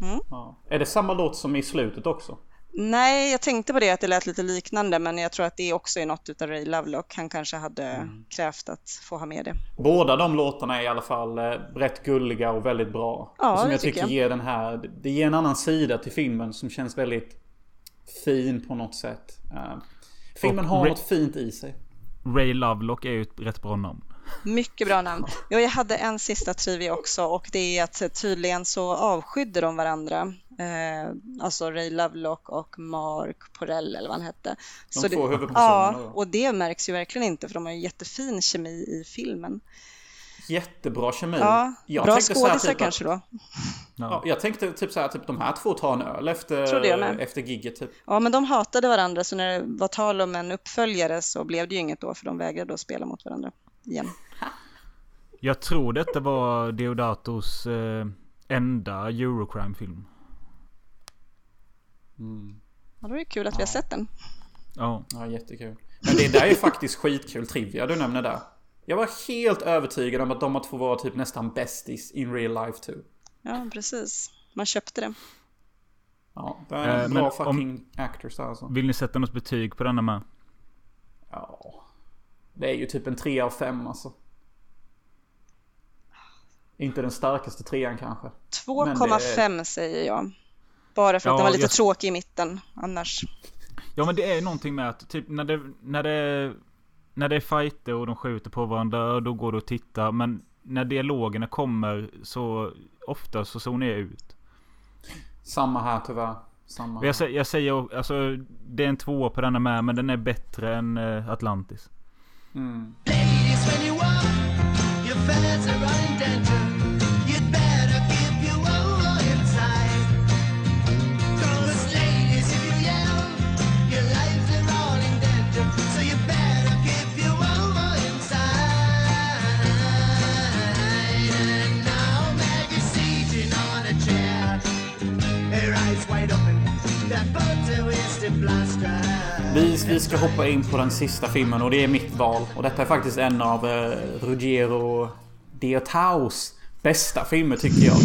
Speaker 3: Mm. Ja. Är det samma låt som i slutet också?
Speaker 4: Nej, jag tänkte på det att det lät lite liknande, men jag tror att det också är något av Ray Lovelock. Han kanske hade mm. krävt att få ha med det.
Speaker 3: Båda de låtarna är i alla fall eh, rätt gulliga och väldigt bra.
Speaker 4: Ja,
Speaker 3: som
Speaker 4: jag
Speaker 3: tycker
Speaker 4: jag.
Speaker 3: ger den här, det ger en annan sida till filmen som känns väldigt fin på något sätt. Uh, filmen och har Ray, något fint i sig.
Speaker 2: Ray Lovelock är ju ett rätt bra namn.
Speaker 4: Mycket bra namn. Ja, jag hade en sista trivia också och det är att tydligen så avskydde de varandra. Eh, alltså Ray Lovelock och Mark Porell eller vad han hette.
Speaker 3: De så två huvudpersonerna.
Speaker 4: Ja, och det märks ju verkligen inte för de har ju jättefin kemi i filmen.
Speaker 3: Jättebra kemi.
Speaker 4: Ja, jag bra skådisar typ kanske då.
Speaker 3: Ja, jag tänkte typ så här, typ de här två tar en öl efter, efter gigget typ.
Speaker 4: Ja, men de hatade varandra så när det var tal om en uppföljare så blev det ju inget då för de vägrade att spela mot varandra igen.
Speaker 2: Jag tror detta var Deodatos eh, enda Eurocrime-film.
Speaker 4: Mm. Ja, då är det kul att ja. vi har sett den.
Speaker 2: Ja.
Speaker 3: Ja, jättekul. Men det där är faktiskt skitkul trivia du nämner där. Jag var helt övertygad om att de två var typ nästan bästis in real life too.
Speaker 4: Ja, precis. Man köpte det.
Speaker 3: Ja, det är en äh, bra fucking om, actors alltså.
Speaker 2: Vill ni sätta något betyg på denna med?
Speaker 3: Ja. Det är ju typ en 3 av 5 alltså. Inte den starkaste trean kanske.
Speaker 4: 2,5 är... säger jag. Bara för att ja, den var lite jag... tråkig i mitten annars.
Speaker 2: Ja men det är någonting med att typ när det, när det, när det är fighter och de skjuter på varandra då går det att titta. Men när dialogerna kommer så ofta så zonar jag ut.
Speaker 3: Samma här tyvärr. Samma
Speaker 2: jag, jag säger alltså det är en tvåa på denna med men den är bättre än uh, Atlantis.
Speaker 3: Mm. Vi, ska hoppa in på den sista filmen och det är mitt val. Och detta är faktiskt en av eh, Ruggiero Deotaus bästa filmer tycker jag.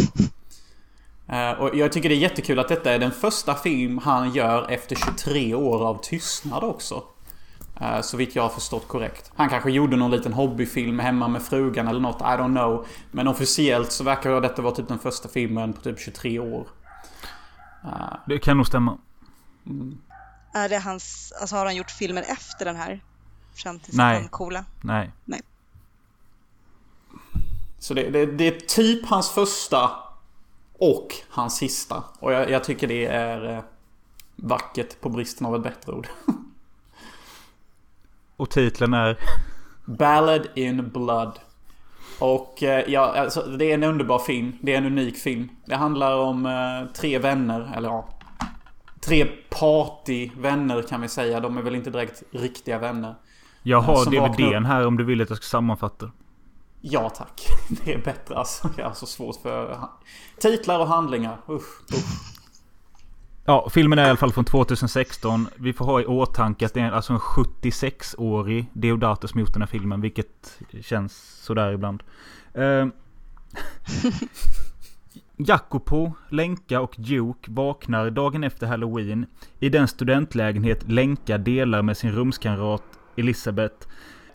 Speaker 3: Eh, och jag tycker det är jättekul att detta är den första film han gör efter 23 år av tystnad också. Eh, så vitt jag har förstått korrekt. Han kanske gjorde någon liten hobbyfilm hemma med frugan eller något, I don't know. Men officiellt så verkar detta vara typ den första filmen på typ 23 år.
Speaker 2: Uh, det kan nog stämma.
Speaker 4: Mm. Är det hans, alltså har han gjort filmer efter den här? Fram till Nej. coola?
Speaker 2: Nej.
Speaker 4: Nej.
Speaker 3: Så det, det, det, är typ hans första och hans sista. Och jag, jag tycker det är eh, vackert på bristen av ett bättre ord.
Speaker 2: och titeln är?
Speaker 3: Ballad in Blood. Och eh, ja, alltså, det är en underbar film. Det är en unik film. Det handlar om eh, tre vänner, eller ja. Tre partyvänner kan vi säga. De är väl inte direkt riktiga vänner.
Speaker 2: Jag har DVDn här om du vill att jag ska sammanfatta.
Speaker 3: Ja tack. Det är bättre alltså. Jag har så svårt för titlar och handlingar. Usch, usch.
Speaker 2: Ja, filmen är i alla fall från 2016. Vi får ha i åtanke att det är alltså en 76-årig Deodato som gjort den här filmen. Vilket känns sådär ibland. Uh, Jacopo, Lenka och Duke vaknar dagen efter Halloween i den studentlägenhet Lenka delar med sin rumskamrat Elisabeth.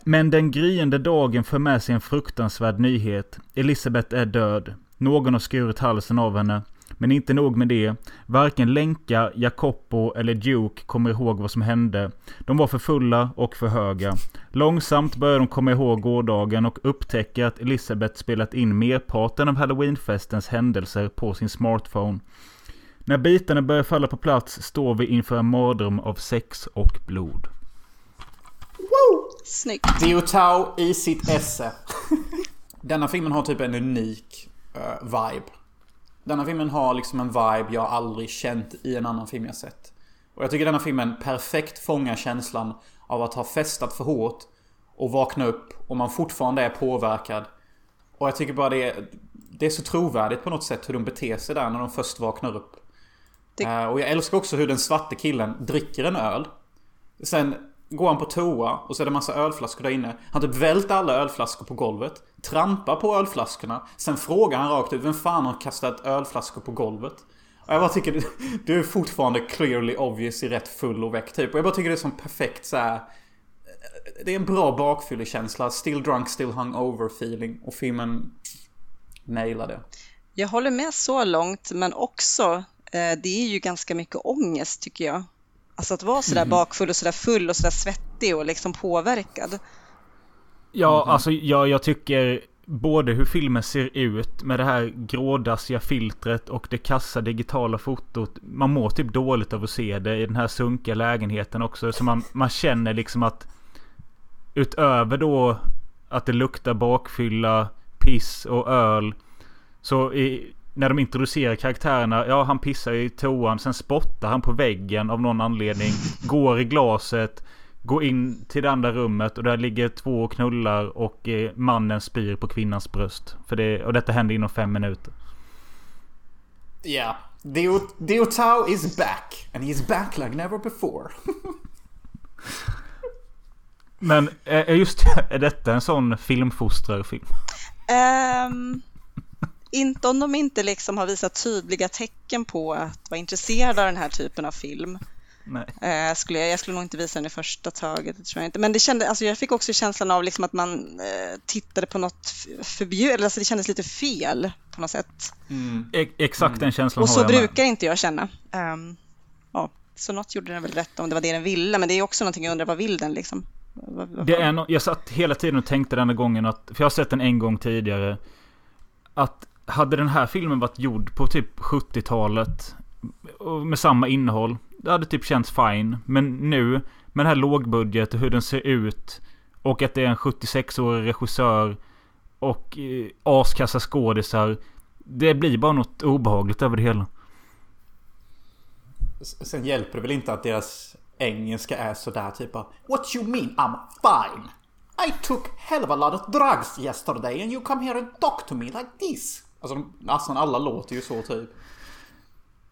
Speaker 2: Men den gryende dagen för med sig en fruktansvärd nyhet. Elisabeth är död. Någon har skurit halsen av henne men inte nog med det. Varken Lenka, Jacopo eller Duke kommer ihåg vad som hände. De var för fulla och för höga. Långsamt börjar de komma ihåg gårdagen och upptäcker att Elisabeth spelat in merparten av halloweenfestens händelser på sin smartphone. När bitarna börjar falla på plats står vi inför en mardröm av sex och blod.
Speaker 4: Snyggt.
Speaker 3: Diotau i sitt esse. Denna filmen har typ en unik uh, vibe. Denna filmen har liksom en vibe jag aldrig känt i en annan film jag sett. Och jag tycker denna filmen perfekt fångar känslan av att ha festat för hårt och vakna upp och man fortfarande är påverkad. Och jag tycker bara det är, det är så trovärdigt på något sätt hur de beter sig där när de först vaknar upp.
Speaker 4: Det-
Speaker 3: Eh, och jag älskar också hur den svarte killen dricker en öl. Sen går han på toa och så är det massa ölflaskor där inne. Han typ välter alla ölflaskor på golvet. Trampar på ölflaskorna. Sen frågar han rakt ut vem fan har kastat ölflaskor på golvet? Och jag bara tycker du, är fortfarande clearly obvious i rätt full och väck typ. Och jag bara tycker det är som perfekt så här. Det är en bra bakfyllekänsla. Still drunk, still hungover feeling. Och filmen nailar det.
Speaker 4: Jag håller med så långt, men också eh, det är ju ganska mycket ångest tycker jag. Alltså att vara sådär bakfull och sådär full och sådär svettig och liksom påverkad.
Speaker 2: Ja, alltså jag, jag tycker både hur filmen ser ut med det här grådassiga filtret och det kassa digitala fotot. Man mår typ dåligt av att se det i den här sunkiga lägenheten också. Så man, man känner liksom att utöver då att det luktar bakfylla, piss och öl. Så i, när de introducerar karaktärerna, ja han pissar i toan, sen spottar han på väggen av någon anledning. Går i glaset, går in till det andra rummet och där ligger två och knullar och eh, mannen spyr på kvinnans bröst. För det, och detta händer inom fem minuter.
Speaker 3: Ja. Yeah. Dio, Dio Tao is back. And he is back like never before.
Speaker 2: Men eh, just är detta en sån filmfostrarfilm?
Speaker 4: Ehm, inte om de inte liksom har visat tydliga tecken på att vara intresserade av den här typen av film.
Speaker 2: Nej.
Speaker 4: Eh, skulle jag, jag skulle nog inte visa den i första taget, det tror jag inte. Men det kände, alltså jag fick också känslan av liksom att man eh, tittade på något förbjudet, alltså det kändes lite fel på något sätt.
Speaker 2: E- exakt den känslan
Speaker 4: Och
Speaker 2: har
Speaker 4: så
Speaker 2: jag med.
Speaker 4: brukar inte jag känna. Ehm, ja, så något gjorde den väl rätt om det var det den ville, men det är också någonting jag undrar, vad vill den liksom?
Speaker 2: Det är no- jag satt hela tiden och tänkte denna gången att, för jag har sett den en gång tidigare. Att hade den här filmen varit gjord på typ 70-talet med samma innehåll. Det hade typ känts fine. Men nu med den här lågbudget och hur den ser ut. Och att det är en 76-årig regissör. Och eh, askassa skådisar. Det blir bara något obehagligt över det hela.
Speaker 3: Sen hjälper det väl inte att deras engelska är sådär typ av. What you mean I'm fine? I took hell of a lot of drugs yesterday and you come here and talk to me like this. Alltså nästan alla låter ju så typ.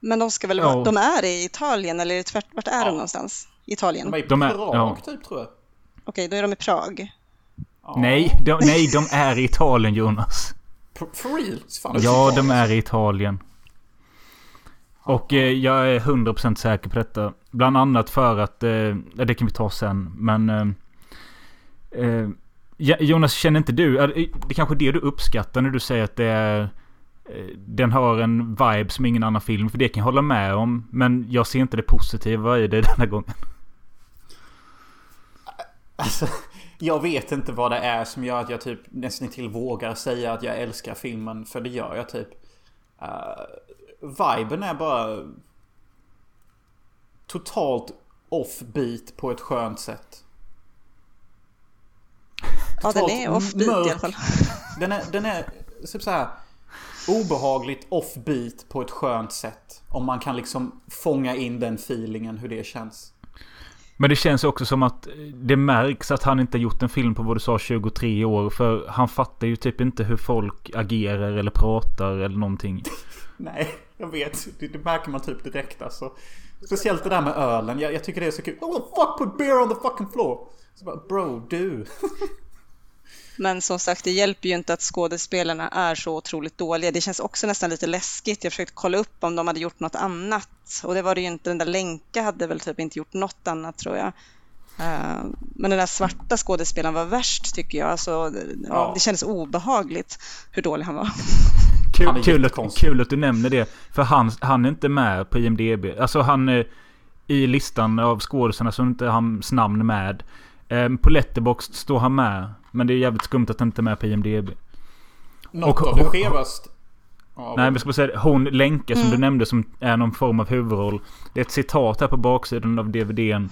Speaker 4: Men de ska väl
Speaker 2: Ja.
Speaker 4: vara, de är i Italien eller tvärt, vart är de någonstans? Italien?
Speaker 3: De är i
Speaker 2: De är-
Speaker 3: Prag
Speaker 2: ja.
Speaker 3: typ tror jag.
Speaker 4: Okej, då är de i Prag.
Speaker 3: Ja.
Speaker 2: Nej, de, nej, de är i Italien Jonas.
Speaker 3: For, real? Fan,
Speaker 2: Ja, de är i Italien. Och eh, jag är 100% säker på detta. Bland annat för att, eh, ja, det kan vi ta sen, men... Eh, eh, Ja, Jonas, känner inte du, är det det är kanske det du uppskattar när du säger att det är... eh, Den har en vibe som ingen annan film, för det kan jag hålla med om. Men jag ser inte det positiva i det denna gången.
Speaker 3: Alltså, jag vet inte vad det är som gör att jag typ nästan till vågar säga att jag älskar filmen. För det gör jag typ. Uh, viben är bara totalt offbeat på ett skönt sätt.
Speaker 4: Ja, den är offbeat i alla fall.
Speaker 3: Den är, den är typ så här obehagligt offbeat på ett skönt sätt. Om man kan liksom fånga in den feelingen hur det känns.
Speaker 2: Men det känns också som att det märks att han inte gjort en film på vad du sa 23 år. För han fattar ju typ inte hur folk agerar eller pratar eller någonting.
Speaker 3: Nej, jag vet. Det, det märker man typ direkt alltså. Speciellt det där med ölen. Jag, jag tycker det är så kul. Oh fuck put beer on the fucking floor. Så bara, bro, du.
Speaker 4: Men som sagt, det hjälper ju inte att skådespelarna är så otroligt dåliga. Det känns också nästan lite läskigt. Jag försökte kolla upp om de hade gjort något annat. Och det var det ju inte. Den där Lenka hade väl typ inte gjort något annat tror jag. Eh, Men den där svarta skådespelaren var värst tycker jag. Alltså, ja, det kändes obehagligt hur dålig han var.
Speaker 2: kul,
Speaker 3: han
Speaker 2: kul, att, kul att du nämner det. För han, han är inte med på IMDB. Alltså han är i listan av skådisarna så är inte hans namn med. Eh, på Letterboxd står han med. Men det är jävligt skumt att han inte är med på IMDB.
Speaker 3: Något
Speaker 2: Och-
Speaker 3: av det skevaste... Ja,
Speaker 2: Nej men jag ska bara säga Hon Lenke som
Speaker 4: Mm.
Speaker 2: du nämnde som är någon form av huvudroll. Det är ett citat här på baksidan av DVDn.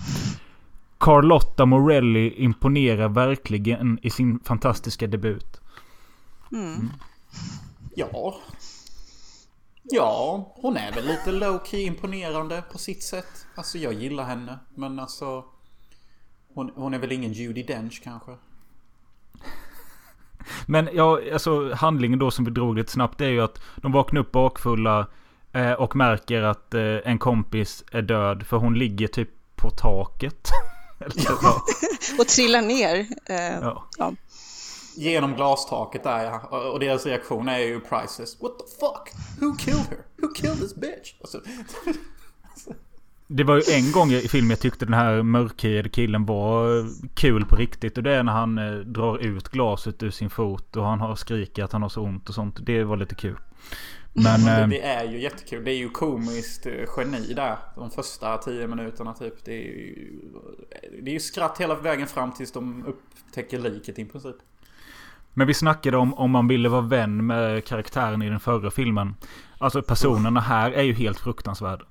Speaker 2: Carlotta Morelli imponerar verkligen i sin fantastiska debut.
Speaker 4: Mm.
Speaker 3: Ja. Ja, hon är väl lite low key imponerande på sitt sätt. Alltså jag gillar henne. Men alltså... Hon, hon är väl ingen Judi Dench kanske?
Speaker 2: Men ja, alltså handlingen då som vi drog lite snabbt är ju att de vaknar upp bakfulla eh, och märker att eh, en kompis är död för hon ligger typ på taket. Eller, ja.
Speaker 4: Och trillar ner. Eh,
Speaker 2: Ja.
Speaker 4: ja.
Speaker 3: Genom glastaket där ja. Och och deras reaktion är ju priceless. What the fuck? Who killed her? Who killed this bitch? Alltså,
Speaker 2: Det var ju en gång i filmen jag tyckte den här mörkhyade killen var kul på riktigt. Och det är när han eh, drar ut glaset ur sin fot och han har skrikit att han har så ont och sånt. Det var lite kul. Men...
Speaker 3: det,
Speaker 2: eh,
Speaker 3: det är ju jättekul. Det är ju komiskt eh, geni där. De första tio minuterna typ. Det är ju, det är ju skratt hela vägen fram tills de upptäcker liket i princip.
Speaker 2: Men vi snackade om om man ville vara vän med karaktären i den förra filmen. Alltså personerna här är ju helt fruktansvärda.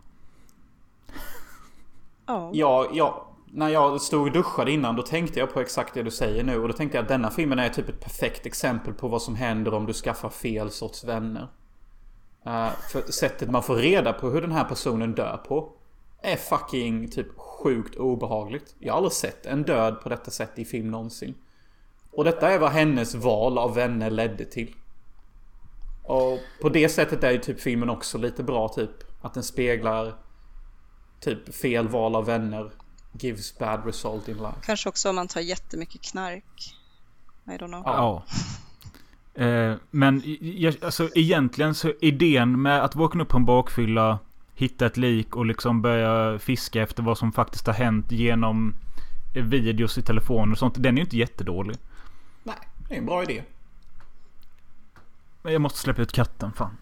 Speaker 4: Ja.
Speaker 3: Ja, ja, när jag stod och duschade innan då tänkte jag på exakt det du säger nu. Och då tänkte jag att denna filmen är typ ett perfekt exempel på vad som händer om du skaffar fel sorts vänner. Uh, för sättet man får reda på hur den här personen dör på är fucking typ sjukt obehagligt. Jag har aldrig sett en död på detta sätt i film någonsin. Och detta är vad hennes val av vänner ledde till. Och på det sättet är ju typ filmen också lite bra typ. Att den speglar typ fel val av vänner gives bad result in life.
Speaker 4: Kanske också om man tar jättemycket knark. I don't know.
Speaker 2: Ja. Eh, men alltså egentligen så idén med att vakna upp på en bakfylla, hitta ett lik och liksom börja fiska efter vad som faktiskt har hänt genom videos i telefonen och sånt. Den är ju inte jättedålig.
Speaker 3: Nej, det är en bra idé.
Speaker 2: Men jag måste släppa ut katten, fan.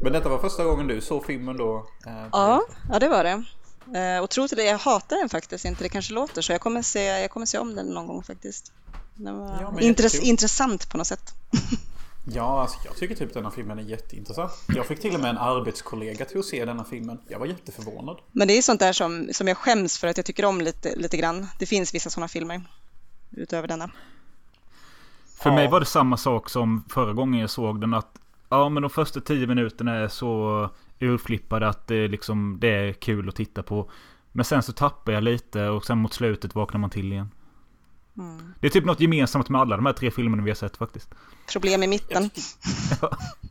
Speaker 3: Men detta var första gången du såg filmen då? Eh,
Speaker 4: Ja, ja det var det. Eh, och tro till det, jag hatar den faktiskt inte. Det kanske låter så. Jag kommer se, jag kommer se om den någon gång faktiskt. Den var
Speaker 3: Ja,
Speaker 4: intress-
Speaker 3: jättekul.
Speaker 4: intressant på något sätt.
Speaker 3: Ja, alltså, jag tycker typ denna filmen är jätteintressant. Jag fick till och med en arbetskollega till att se denna filmen. Jag var jätteförvånad.
Speaker 4: Men det är sånt där som, som jag skäms för att jag tycker om lite, lite grann. Det finns vissa sådana filmer utöver denna.
Speaker 2: För
Speaker 3: Ja.
Speaker 2: mig var det samma sak som förra gången jag såg den. Att ja, men de första tio minuterna är så urflippade att det, liksom, det är kul att titta på. Men sen så tappar jag lite och sen mot slutet vaknar man till igen.
Speaker 4: Mm.
Speaker 2: Det är typ något gemensamt med alla de här tre filmerna vi har sett faktiskt.
Speaker 4: Problem i mitten.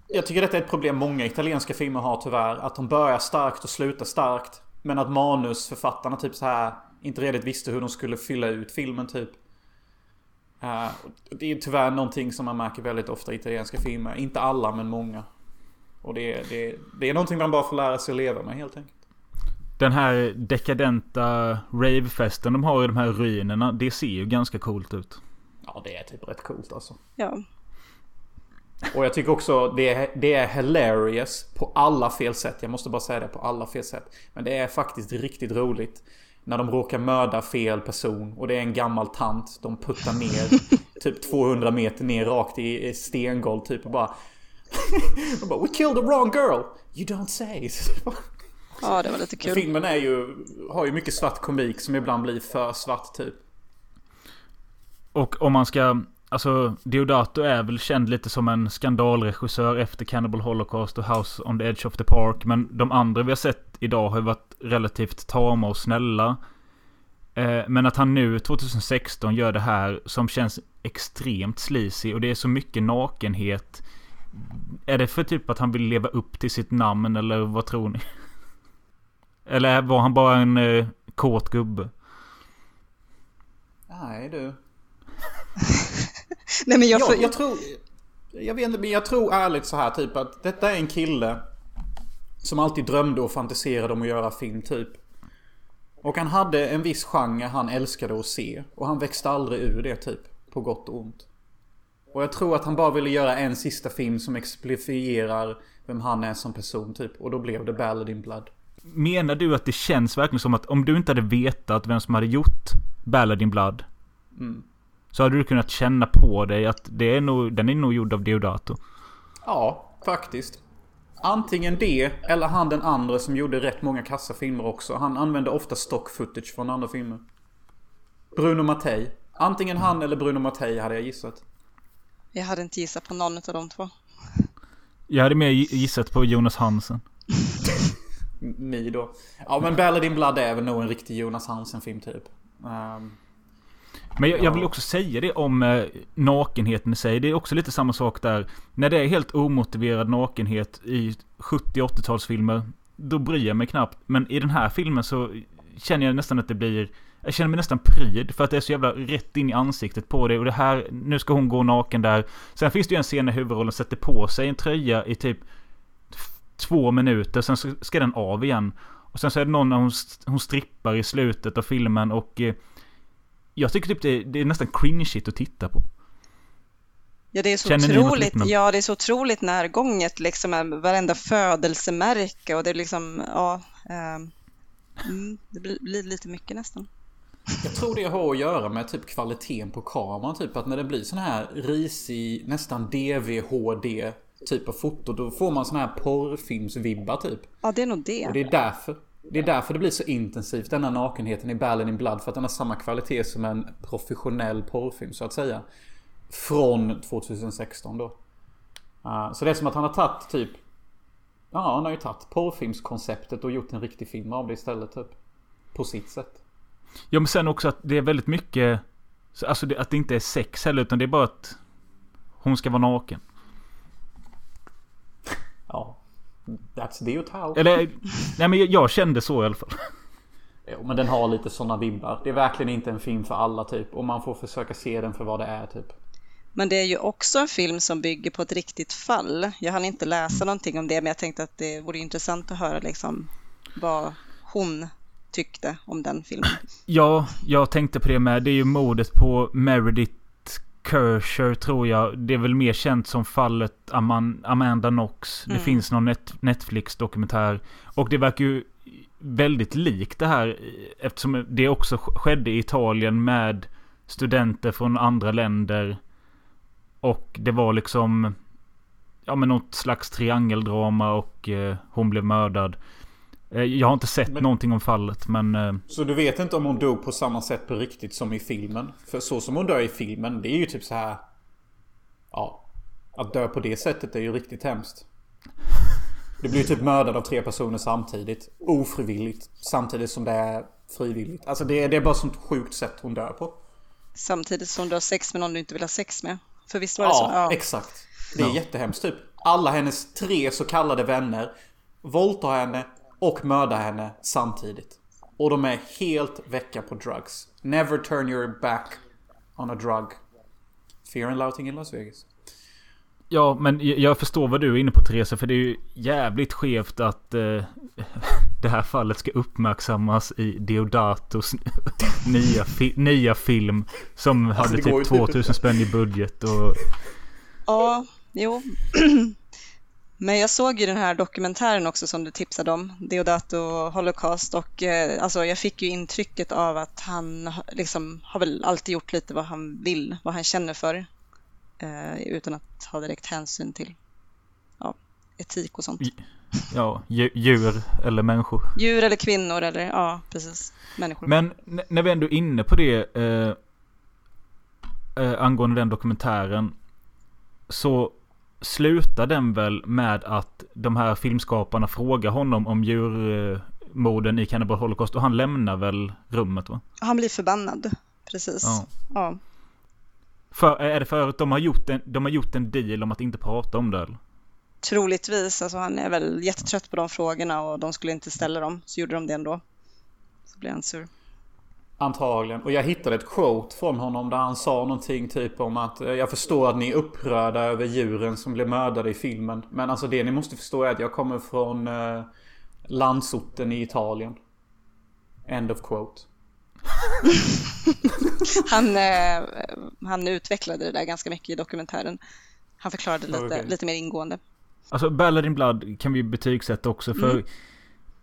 Speaker 3: Jag tycker detta är ett problem många italienska filmer har tyvärr. Att de börjar starkt och slutar starkt. Men att manusförfattarna typ så här inte redigt visste hur de skulle fylla ut filmen typ. Eh, det är tyvärr någonting som man märker väldigt ofta i italienska filmer. Inte alla men många. Och det är, det, är, det är någonting man bara får lära sig att leva med helt enkelt.
Speaker 2: Den här dekadenta ravefesten de har i de här ruinerna. Det ser ju ganska coolt ut.
Speaker 3: Ja det är typ rätt coolt alltså.
Speaker 4: Ja.
Speaker 3: Och jag tycker också det är, det är hilarious på alla fel sätt. Jag måste bara säga det på alla fel sätt. Men det är faktiskt riktigt roligt. När de råkar mörda fel person och det är en gammal tant. De puttar ner typ 200 meter ner rakt i stengolv typ och bara... de bara We killed the wrong girl! You don't say!
Speaker 4: ja, det var lite kul.
Speaker 3: Filmen är ju, har ju mycket svart komik som ibland blir för svart typ.
Speaker 2: Och om man ska... Alltså, Deodato är väl känd lite som en skandalregissör efter Cannibal Holocaust och House on the Edge of the Park. Men de andra vi har sett idag har ju varit relativt tama och snälla. Eh, men att han nu 2016 gör det här som känns extremt sleazy och det är så mycket nakenhet. Är det för typ att han vill leva upp till sitt namn eller vad tror ni? Eller var han bara en eh, kåt gubbe?
Speaker 3: Nej du.
Speaker 4: Nej, men jag,
Speaker 3: Jag,
Speaker 4: får,
Speaker 3: jag tror... Jag vet inte, men jag tror ärligt så här typ att detta är en kille som alltid drömde och fantiserade om att göra film typ. Och han hade en viss genre han älskade att se. Och han växte aldrig ur det typ. På gott och ont. Och jag tror att han bara ville göra en sista film som exemplifierar vem han är som person typ. Och då blev det Ballad in Blood.
Speaker 2: Menar du att det känns verkligen som att om du inte hade vetat vem som hade gjort Ballad in Blood.
Speaker 3: Mm.
Speaker 2: Så hade du kunnat känna på dig att det är nog, den är nog gjord av Deodato.
Speaker 3: Ja, faktiskt. Antingen det, eller han den andra som gjorde rätt många kassafilmer också. Han använde ofta stock footage från andra filmer. Bruno Mattei. Antingen han eller Bruno Mattei hade jag gissat.
Speaker 4: Jag hade inte gissat på någon av de två.
Speaker 2: Jag hade mer gissat på Jonas Hansen.
Speaker 3: Ni då. Ja men Ballad in Blood är väl nog en riktig Jonas Hansen-film typ. Um,
Speaker 2: men jag, jag, vill också säga det om eh, nakenheten i sig. Det är också lite samma sak där. När det är helt omotiverad nakenhet i 70-80-talsfilmer. Då bryr jag mig knappt. Men i den här filmen så känner jag nästan att det blir... Jag känner mig nästan pryd för att det är så jävla rätt in i ansiktet på det. Och det här, nu ska hon gå naken där. Sen finns det ju en scen när huvudrollen sätter på sig en tröja i typ två minuter. Sen ska den av igen. Och sen så är det någon när hon, hon strippar i slutet av filmen och... Jag tycker typ det, det är nästan cringeigt att titta på.
Speaker 4: Ja, det är så Känner otroligt, ja, det är så otroligt närgånget liksom varenda födelsemärke och det är liksom, ja, eh, det blir, blir, lite mycket nästan.
Speaker 3: Jag tror det har att göra med typ kvaliteten på kameran, typ att när det blir sån här risig, nästan DV-HD typ av foto, då får man sån här porrfilmsvibbar typ.
Speaker 4: Ja, det är nog det.
Speaker 3: Och det är därför. Det är därför det blir så intensivt, denna nakenheten i Ballad in Blood. För att den har samma kvalitet som en professionell porrfilm så att säga. Från 2016 då. Uh, så det är som att han har tagit typ... Ja, han har ju tagit porrfilmskonceptet och gjort en riktig film av det istället typ. På sitt sätt.
Speaker 2: Ja men sen också att det är väldigt mycket... Alltså det, att det inte är sex heller utan det är bara att... Hon ska vara naken.
Speaker 3: Ja. That's the house.
Speaker 2: Eller, nej men jag, kände så i alla fall.
Speaker 3: Jo, men den har lite sådana vibbar. Det är verkligen inte en film för alla typ. Och man får försöka se den för vad det är typ.
Speaker 4: Men det är ju också en film som bygger på ett riktigt fall. Jag hann inte läsa någonting om det, men jag tänkte att det vore intressant att höra liksom vad hon tyckte om den filmen.
Speaker 2: Ja, jag tänkte på det med. Det är ju mordet på Meredith Kersher tror jag. Det är väl mer känt som fallet Amanda Knox. Det mm. finns någon net Netflix-dokumentär. Och det verkar ju väldigt likt det här. Eftersom det också skedde i Italien med studenter från andra länder. Och det var liksom... Ja men något slags triangeldrama och eh, hon blev mördad. Eh, jag har inte sett men, någonting om fallet men... Eh,
Speaker 3: så du vet inte om hon dog på samma sätt på riktigt som i filmen? För så som hon dör i filmen, det är ju typ så här... Ja. Att dö på det sättet är ju riktigt hemskt. Du blir ju typ mördad av tre personer samtidigt. Ofrivilligt. Samtidigt som det är frivilligt. Alltså det är, det är bara sånt sjukt sätt hon dör på.
Speaker 4: Samtidigt som du har sex med någon du inte vill ha sex med. För visst var det
Speaker 3: ja,
Speaker 4: så?
Speaker 3: Ja, exakt. Det är ja. jättehemskt typ. Alla hennes tre så kallade vänner våldtar henne, och mörda henne samtidigt. Och de är helt väcka på drugs. Never turn your back on a drug. Fear and Louting in Las Vegas.
Speaker 2: Ja, men jag förstår vad du är inne på Teresa. För det är ju jävligt skevt att eh, det här fallet ska uppmärksammas i Deodatos nya, fi nya film. Som alltså, hade typ 2000 spänn i budget och...
Speaker 4: Ja, jo. Men jag såg ju den här dokumentären också som du tipsade om, Deodato Holocaust, och eh, alltså, jag fick ju intrycket av att han liksom har väl alltid gjort lite vad han vill, vad han känner för, eh, utan att ha direkt hänsyn till ja, etik och sånt.
Speaker 2: Ja, djur eller människor.
Speaker 4: Djur eller kvinnor eller ja, precis, människor.
Speaker 2: Men när vi ändå är inne på det eh, eh, angående den dokumentären så slutar den väl med att de här filmskaparna frågar honom om djurmorden i Cannibal Holocaust och han lämnar väl rummet va?
Speaker 4: Han blir förbannad, precis. Ja. ja.
Speaker 2: För, är det för att de har, gjort en, de har gjort en deal om att inte prata om det? Eller?
Speaker 4: Troligtvis, alltså han är väl jättetrött på de frågorna och de skulle inte ställa dem, så gjorde de det ändå. Så blev han sur.
Speaker 3: Antagligen. Och jag hittade ett quote från honom där han sa någonting typ om att eh, jag förstår att ni är upprörda över djuren som blev mördade i filmen. Men alltså det ni måste förstå är att jag kommer från eh, landsorten i Italien. End of quote.
Speaker 4: han, eh, han utvecklade det där ganska mycket i dokumentären. Han förklarade lite, lite mer ingående.
Speaker 2: Alltså Ballad in Blood kan vi betygsätta också för
Speaker 4: Mm.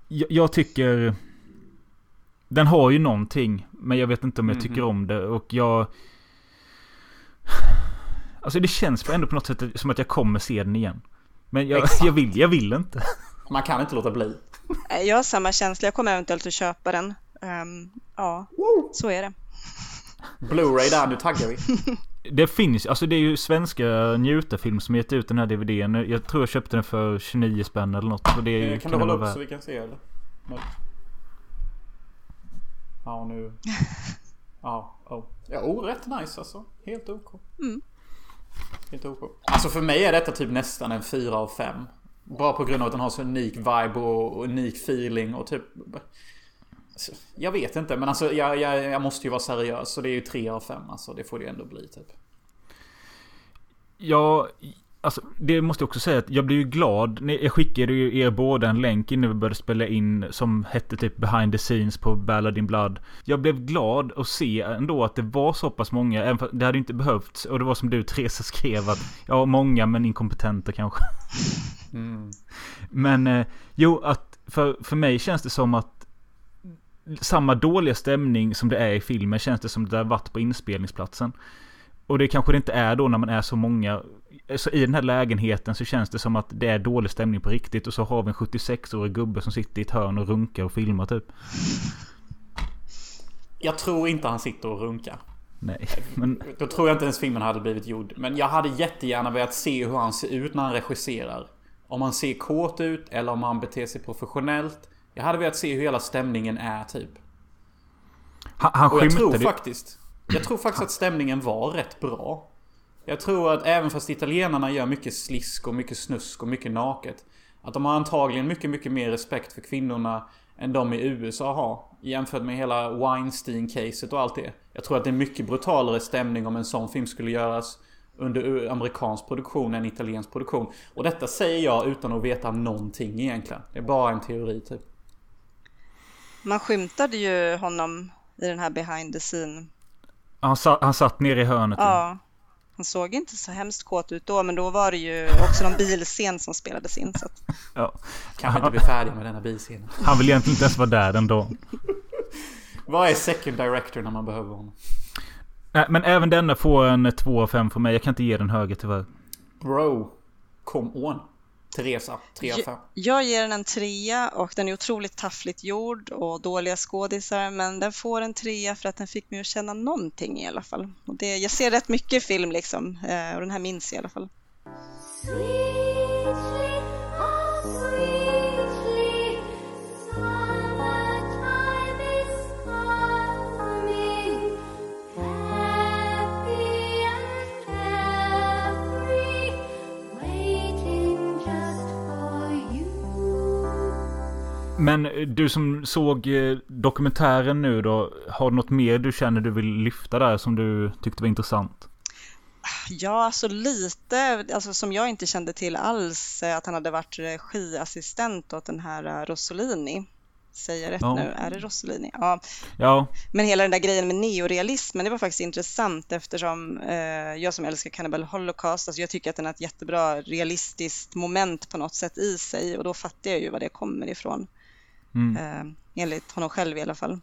Speaker 2: jag, jag tycker Den har ju någonting Men jag vet inte om jag
Speaker 3: Mhm.
Speaker 2: tycker om det och jag Alltså det känns ändå på något sätt som att jag kommer se den igen Men jag, jag, vill, jag vill inte
Speaker 3: Man kan inte låta bli.
Speaker 4: Jag har samma känsla, jag kommer eventuellt att köpa den. Ehm, ja, så är det.
Speaker 3: Blu-ray där, nu taggar vi.
Speaker 2: Det finns, alltså det är ju svenska njutarfilm som gett ut den här DVDn Jag tror jag köpte den för 29 spänn eller något så det
Speaker 3: Eh, Kan du hålla
Speaker 2: vara
Speaker 3: upp så vi kan se eller? Ja nu. Ja, oh. ja oh, rätt nice alltså. Helt OK.
Speaker 4: Mm.
Speaker 3: Helt OK. Alltså för mig är detta typ nästan en 4 av 5. Bara på grund av att den har så unik vibe och, och unik feeling och typ... Alltså, jag vet inte men alltså jag, jag, jag måste ju vara seriös så det är ju 3 av 5 alltså. Det får det ändå bli typ.
Speaker 2: Ja, alltså det måste jag också säga att jag blev ju glad. Jag skickade ju er båda en länk innan vi började spela in som hette typ behind the scenes på Ballad in Blood. Jag blev glad att se ändå att det var så pass många, även för det hade inte behövts. Och det var som du Teresa skrev att ja, många men inkompetenta kanske. Men eh, jo, att för, för mig känns det som att samma dåliga stämning som det är i filmen känns det som det har varit på inspelningsplatsen. Och det kanske det inte är då när man är så många. Så i den här lägenheten så känns det som att det är dålig stämning på riktigt. Och så har vi en 76-årig gubbe som sitter i ett hörn och runkar och filmar typ.
Speaker 3: Jag tror inte han sitter och runkar.
Speaker 2: Nej, men
Speaker 3: Då tror jag inte ens filmen hade blivit gjord. Men jag hade jättegärna velat se hur han ser ut när han regisserar. Om han ser kåt ut eller om han beter sig professionellt. Jag hade velat se hur hela stämningen är typ.
Speaker 2: han, han
Speaker 3: Och jag tror faktiskt... Jag tror faktiskt att stämningen var rätt bra. Jag tror att även fast italienarna gör mycket slisk och mycket snusk och mycket naket. Att de har antagligen mycket, mycket mer respekt för kvinnorna än de i USA har. Jämfört med hela Weinstein-caset och allt det. Jag tror att det är mycket brutalare stämning om en sån film skulle göras under amerikansk produktion än italiensk produktion. Och detta säger jag utan att veta någonting egentligen. Det är bara en teori typ.
Speaker 4: Man skymtade ju honom i den här behind the scene.
Speaker 2: Han, sa, han satt nere i hörnet.
Speaker 4: Ja, han såg inte så hemskt kåt ut då, men då var det ju också någon bilscen som spelades in. Så att,
Speaker 2: Ja.
Speaker 3: Kanske inte bli färdiga med denna biscenen.
Speaker 2: Han vill egentligen inte ens vara där den dagen.
Speaker 3: Vad är second director när man behöver honom?
Speaker 2: Nej, men även denna får en 2 av 5 för mig. Jag kan inte ge den högre tyvärr.
Speaker 3: Bro, come on. Teresa, 3 av 5.
Speaker 4: jag ger den en trea och den är otroligt taffligt gjord och dåliga skådisar, men den får en trea för att den fick mig att känna någonting i alla fall. Och det, jag ser rätt mycket film liksom, eh, och den här minns jag i alla fall.
Speaker 2: Men eh, du som såg eh, dokumentären nu då. Har du något mer du känner du vill lyfta där som du tyckte var intressant?
Speaker 4: Ja, alltså lite, alltså som jag inte kände till alls, eh, att han hade varit regiassistent åt den här Rossellini. Säger jag rätt
Speaker 2: Ja.
Speaker 4: nu? Är det Rossellini? Ja,
Speaker 2: Ja,
Speaker 4: men hela den där grejen med neorealismen, det var faktiskt intressant eftersom eh, jag som älskar Cannibal Holocaust, alltså jag tycker att den har ett jättebra realistiskt moment på något sätt i sig och då fattar jag ju var det kommer ifrån.
Speaker 2: Mm.
Speaker 4: Eh, enligt honom själv i alla fall.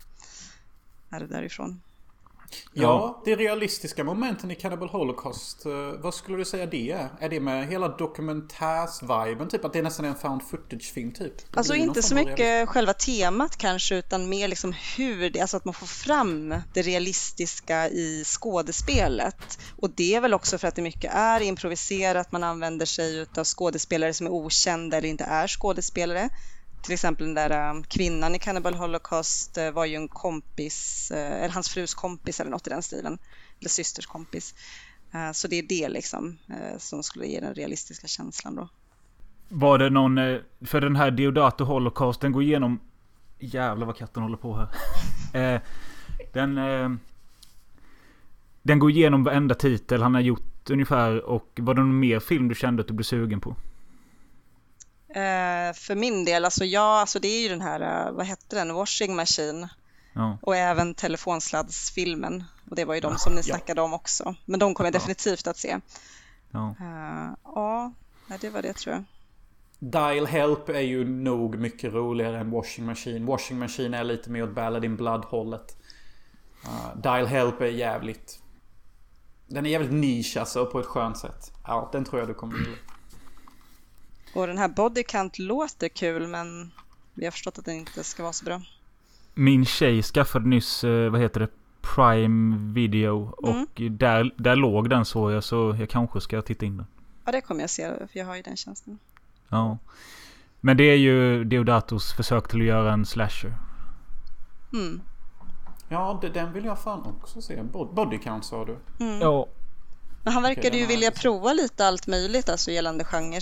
Speaker 4: Är det därifrån?
Speaker 3: Ja, det realistiska momenten i Cannibal Holocaust. eh, vad skulle du säga det är? Är det med hela dokumentärs-viben? Typ att det är nästan en found footage-film typ?
Speaker 4: Alltså inte så mycket själva temat kanske, utan mer liksom hur det, alltså att man får fram det realistiska i skådespelet. Och det är väl också för att det mycket är improviserat, man använder sig av skådespelare som är okända eller inte är skådespelare. Till exempel den där um, kvinnan i Cannibal Holocaust eh, var ju en kompis, eh, eller hans frus kompis eller något i den stilen, eller systers kompis. Eh, så det är det liksom som skulle ge den realistiska känslan då.
Speaker 2: Var det någon... För den här Deodato Holocaust, den går igenom... Jävlar vad katten håller på här. den... Den går igenom varenda titel han har gjort ungefär. Och var det någon mer film du kände att du blev sugen på?
Speaker 4: Eh, för min del, alltså ja, alltså det är ju den här, eh, vad hette den, Washing Machine.
Speaker 2: Ja.
Speaker 4: Och även telefonsladsfilmen. Och det var ju de som ni snackade om också. Men de kommer jag definitivt att se.
Speaker 2: Ja.
Speaker 4: Eh, ja, det var det tror jag.
Speaker 3: Dial Help är ju nog mycket roligare än Washing Machine. Washing Machine är lite mer åt Ballad in Blood-hållet. Uh, Dial Help är jävligt... Den är jävligt nisch alltså på ett skönt sätt. Ja, den tror jag du kommer gilla.
Speaker 4: Och den här Body Count låter kul men vi har förstått att den inte ska vara så bra.
Speaker 2: Min tjej skaffade nyss, eh, vad heter det, Prime Video. Och där, där låg den så jag, så jag kanske ska titta in den.
Speaker 4: Ja, det kommer jag se för jag har ju den tjänsten.
Speaker 2: Ja. Men det är ju Deodatos försök till att göra en slasher.
Speaker 4: Mm.
Speaker 3: Ja, den vill jag fan också se. Bod- Body Count sa du.
Speaker 4: Mm.
Speaker 2: Ja.
Speaker 4: Men han verkade
Speaker 3: den
Speaker 4: ju vilja prova lite allt möjligt alltså gällande genrer.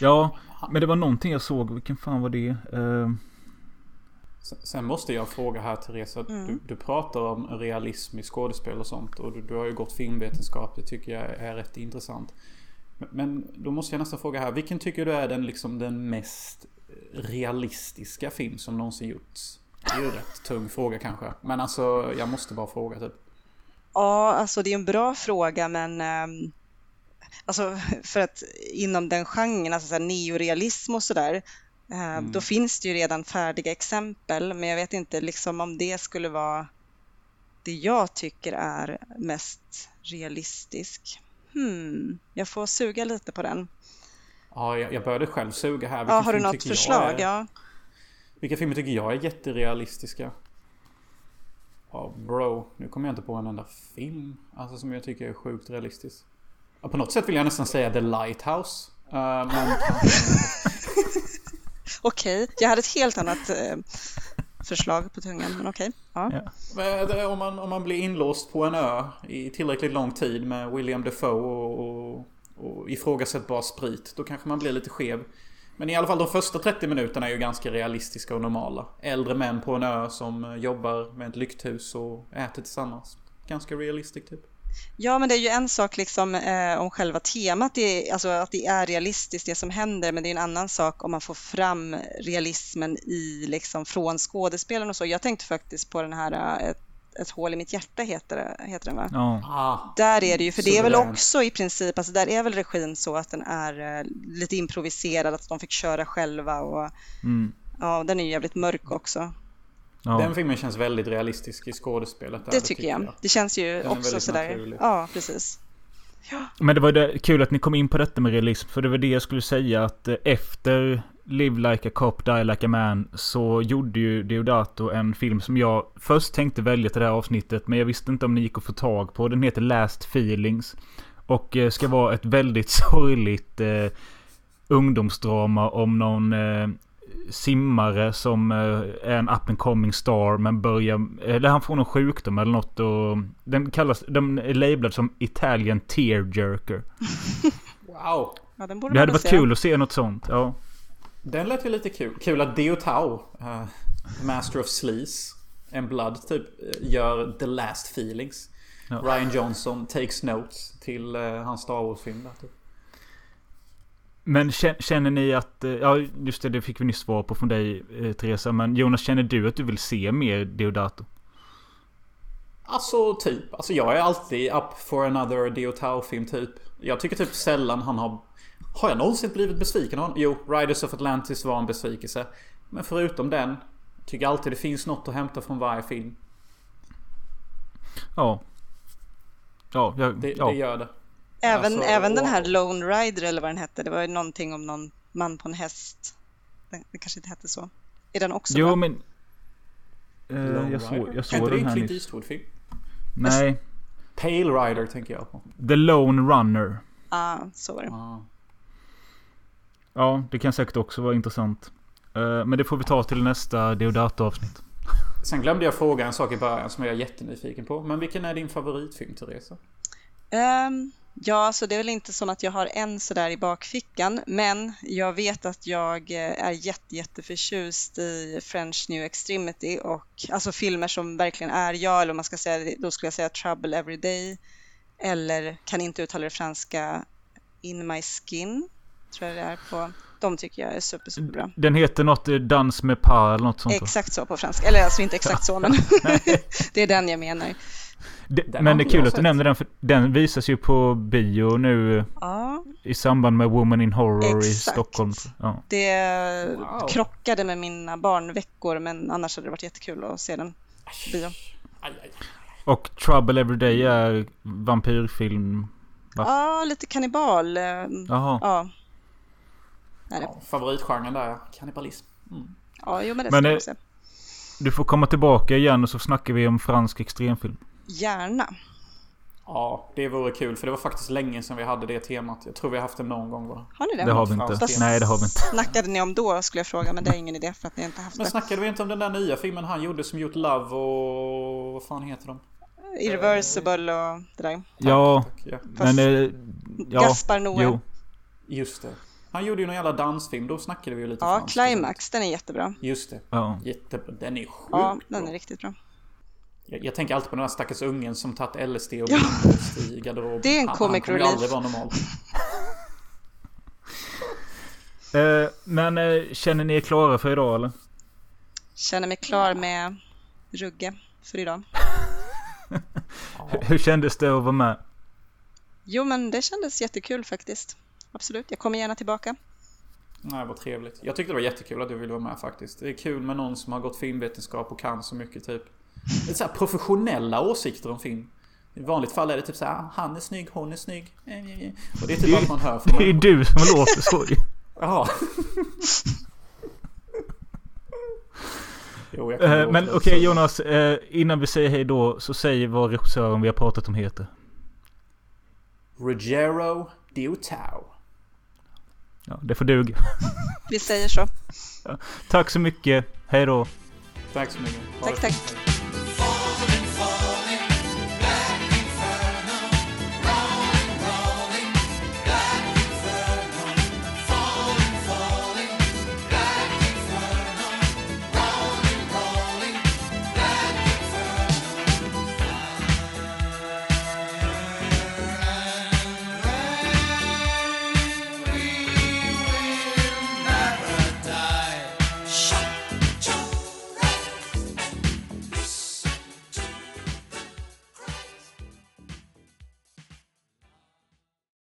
Speaker 2: Ja, men det var någonting jag såg. Vilken fan var det? Eh,
Speaker 3: Sen- måste jag fråga här Teresa.
Speaker 4: Mm.
Speaker 3: Du, du pratar om realism i skådespel och sånt. Och du, du har ju gått filmvetenskap. Det tycker jag är rätt intressant. Men, då måste jag nästan fråga här. Vilken tycker du är den, liksom, den mest realistiska film som någonsin gjorts? Det är ju en rätt tung fråga kanske. Men alltså jag måste bara fråga typ.
Speaker 4: Ja, alltså det är en bra fråga men ehm, alltså för att inom den genren, alltså så här neorealism och sådär, eh, då finns det ju redan färdiga exempel men jag vet inte liksom om det skulle vara det jag tycker är mest realistisk. Hmm, jag får suga lite på den.
Speaker 3: Ja, jag, jag började själv suga här.
Speaker 4: Ja, har du något förslag?
Speaker 3: Är,
Speaker 4: Ja.
Speaker 3: Vilka filmer tycker jag är jätterealistiska? Ja, bro. Nu kommer jag inte på en enda film. Alltså som jag tycker är sjukt realistisk. Ja, på något sätt vill jag nästan säga The Lighthouse. Uh, men
Speaker 4: Okej, jag hade ett helt annat eh, förslag på tungan, men okej. Ja.
Speaker 3: Men det- Om man, om man blir inlåst på en ö i tillräckligt lång tid med William Defoe och, och, och ifrågasättbar sprit. Då kanske man blir lite skev. Men i alla fall de första 30 minuterna är ju ganska realistiska och normala. Äldre män på en ö som eh, jobbar med ett lykthus och äter tillsammans. Ganska realistiskt typ.
Speaker 4: Ja, men det är ju en sak liksom eh, om själva temat, det är, alltså att det är realistiskt det som händer, men det är en annan sak om man får fram realismen i liksom från skådespelen och så. Jag tänkte faktiskt på den här eh, ett, ett hål i mitt hjärta heter, det, heter den va?
Speaker 2: ja.
Speaker 3: Ah,
Speaker 4: Där är det ju, för det är väl också i princip, alltså där är väl regin så att den är eh, lite improviserad, att de fick köra själva och
Speaker 2: Mm.
Speaker 4: ja, den är ju jävligt mörk också.
Speaker 2: Ja.
Speaker 3: Den filmen känns väldigt realistisk i skådespelet. där,
Speaker 4: Det tycker jag. Det känns ju
Speaker 3: är
Speaker 4: också sådär,
Speaker 3: naturlig.
Speaker 4: ja precis.
Speaker 2: Men det var det, kul att ni kom in på detta med realism. För det var det jag skulle säga att eh, efter Live Like a Cop, Die Like a Man så gjorde ju Deodato en film som jag först tänkte välja till det här avsnittet. Men jag visste inte om ni gick att få tag på. Den heter Last Feelings. Och eh, ska vara ett väldigt sorgligt eh, ungdomsdrama om någon eh, simmare som eh, är en up and coming star men börjar... Eller han får någon sjukdom eller något och... Den kallas... Den är labelad som Italian tearjerker.
Speaker 3: Wow!
Speaker 4: Ja, den borde
Speaker 2: Det hade varit
Speaker 4: se.
Speaker 2: kul att se något sånt. Ja.
Speaker 3: Den lät ju lite kul. Kul att Deo Tao, eh, Master of Sleaze and Blood, typ eh, gör The Last Feelings.
Speaker 2: Ja.
Speaker 3: Ryan Johnson takes notes till eh, hans Star Wars-film där typ.
Speaker 2: Men kä- känner ni att... eh, Ja, just det, det fick vi nyss svar på från dig, eh, Teresa. Men Jonas, känner du att du vill se mer Deodato?
Speaker 3: Alltså typ. Alltså jag är alltid up for another Deo Tao-film typ. Jag tycker typ sällan han har... Har jag någonsin blivit besviken av honom? Jo, Riders of Atlantis var en besvikelse. Men förutom den, tycker alltid det finns något att hämta från varje film.
Speaker 2: Ja. Ja, jag,
Speaker 3: Det,
Speaker 2: ja.
Speaker 3: det gör det.
Speaker 4: Även,
Speaker 3: Alltså,
Speaker 4: även den här Lone Rider eller vad den hette, det var ju någonting om någon man på en häst. Den kanske inte hette så. Är den också
Speaker 2: Jo,
Speaker 4: bra?
Speaker 2: men... Eh, jag såg,
Speaker 3: Rider.
Speaker 2: jag såg
Speaker 3: det
Speaker 2: den
Speaker 3: en
Speaker 2: här
Speaker 3: Clint
Speaker 2: nyss.
Speaker 3: Eastwood-film?
Speaker 2: Nej.
Speaker 3: Pale Rider tänker jag på.
Speaker 2: The Lone Runner.
Speaker 4: Ja, så var det.
Speaker 3: Ah.
Speaker 2: Ja, det kan säkert också vara intressant. Eh, men det får vi ta till nästa Deodato-avsnitt.
Speaker 3: Sen glömde jag fråga en sak i början som jag är jättenyfiken på. Men vilken är din favoritfilm, Teresa?
Speaker 4: Ehm, ja, så det är väl inte som att jag har en sådär i bakfickan, men jag vet att jag eh, är jätte, jätteförtjust i French New Extremity och alltså filmer som verkligen är jag, eller om man ska säga, då skulle jag säga Trouble Every Day eller kan inte uttala det franska In My Skin. tror jag det är på. De tycker jag är super, superbra.
Speaker 2: Den heter något eh, Dans med par eller något sånt.
Speaker 4: Exakt så på franska. Eller alltså inte exakt så, men det är den jag menar.
Speaker 2: Det,
Speaker 3: Den
Speaker 2: men det är kul att du nämner den för den visas ju på bio nu
Speaker 4: Ja,
Speaker 2: i samband med Woman in Horror i
Speaker 4: Exakt.
Speaker 2: Stockholm. Ja.
Speaker 4: det
Speaker 3: Wow.
Speaker 4: krockade med mina barnveckor, men annars hade det varit jättekul att se den på bio.
Speaker 2: Och Trouble Every Day är vampyrfilm. Va?
Speaker 4: Ja, lite kannibal. eh,
Speaker 2: Jaha.
Speaker 4: Ja.
Speaker 3: Ja, favoritgenren där. Kannibalism. Mm.
Speaker 4: Ja, jo men det
Speaker 2: Men
Speaker 4: ska
Speaker 2: det-
Speaker 4: vi se.
Speaker 2: Du får komma tillbaka igen och så snackar vi om fransk extremfilm.
Speaker 4: Gärna.
Speaker 3: Ja, det vore kul för det var faktiskt länge sedan vi hade det temat. Jag tror vi har haft det någon gång bara.
Speaker 4: Har ni det?
Speaker 2: Det har vi inte. Nej, det har vi inte.
Speaker 4: snackade ni om då skulle jag fråga, men det är ingen idé för att ni inte haft
Speaker 3: Men
Speaker 4: det.
Speaker 3: snackade vi inte om den där nya filmen han gjorde som gjort Love och... Vad fan heter de?
Speaker 4: Irreversible och det där.
Speaker 2: Ja,
Speaker 3: Tack, ja.
Speaker 2: men... Eh, ja,
Speaker 4: Gaspar Noé.
Speaker 2: Jo.
Speaker 3: Just det. Han gjorde ju någon jävla dansfilm. Då snackade vi ju lite
Speaker 4: Ja. Climax, den är jättebra.
Speaker 3: Just det.
Speaker 2: Ja.
Speaker 3: Jättebra. Den är sjukt
Speaker 4: Ja, den är riktigt bra.
Speaker 3: Jag, jag tänker alltid på den här stackars ungen som tagit LSD och
Speaker 4: Ja.
Speaker 3: i garderoben.
Speaker 4: Det är en
Speaker 3: Han-
Speaker 4: comic
Speaker 3: Han kommer ju
Speaker 4: relief.
Speaker 3: aldrig vara normal.
Speaker 2: Eh, men eh, känner ni er klara för idag eller?
Speaker 4: Känner mig klar med Rugge för idag.
Speaker 2: Hur- Hur kändes det att vara med?
Speaker 4: Jo, men det kändes jättekul faktiskt. Absolut, jag kommer gärna tillbaka.
Speaker 3: Nej, vad trevligt. Jag tyckte det var jättekul att du ville vara med faktiskt. Det är kul med någon som har gått filmvetenskap och kan så mycket typ. Det är så här professionella åsikter om film. I vanligt fall är det typ så här, han är snygg, hon är snygg. Eh, eh, eh. Och det är typ allt man hör.
Speaker 2: Det är du som låter så ju.
Speaker 3: Jaha. jo,
Speaker 2: Men okej Jonas, eh, innan vi säger hej då så säg vad regissören vi har pratat om heter.
Speaker 3: Ruggiero Diotau.
Speaker 2: Ja, det får duga.
Speaker 4: Vi säger så.
Speaker 2: Tack så mycket. Hej då.
Speaker 3: Tack så mycket. Ha
Speaker 4: Tack, tack.
Speaker 3: fint.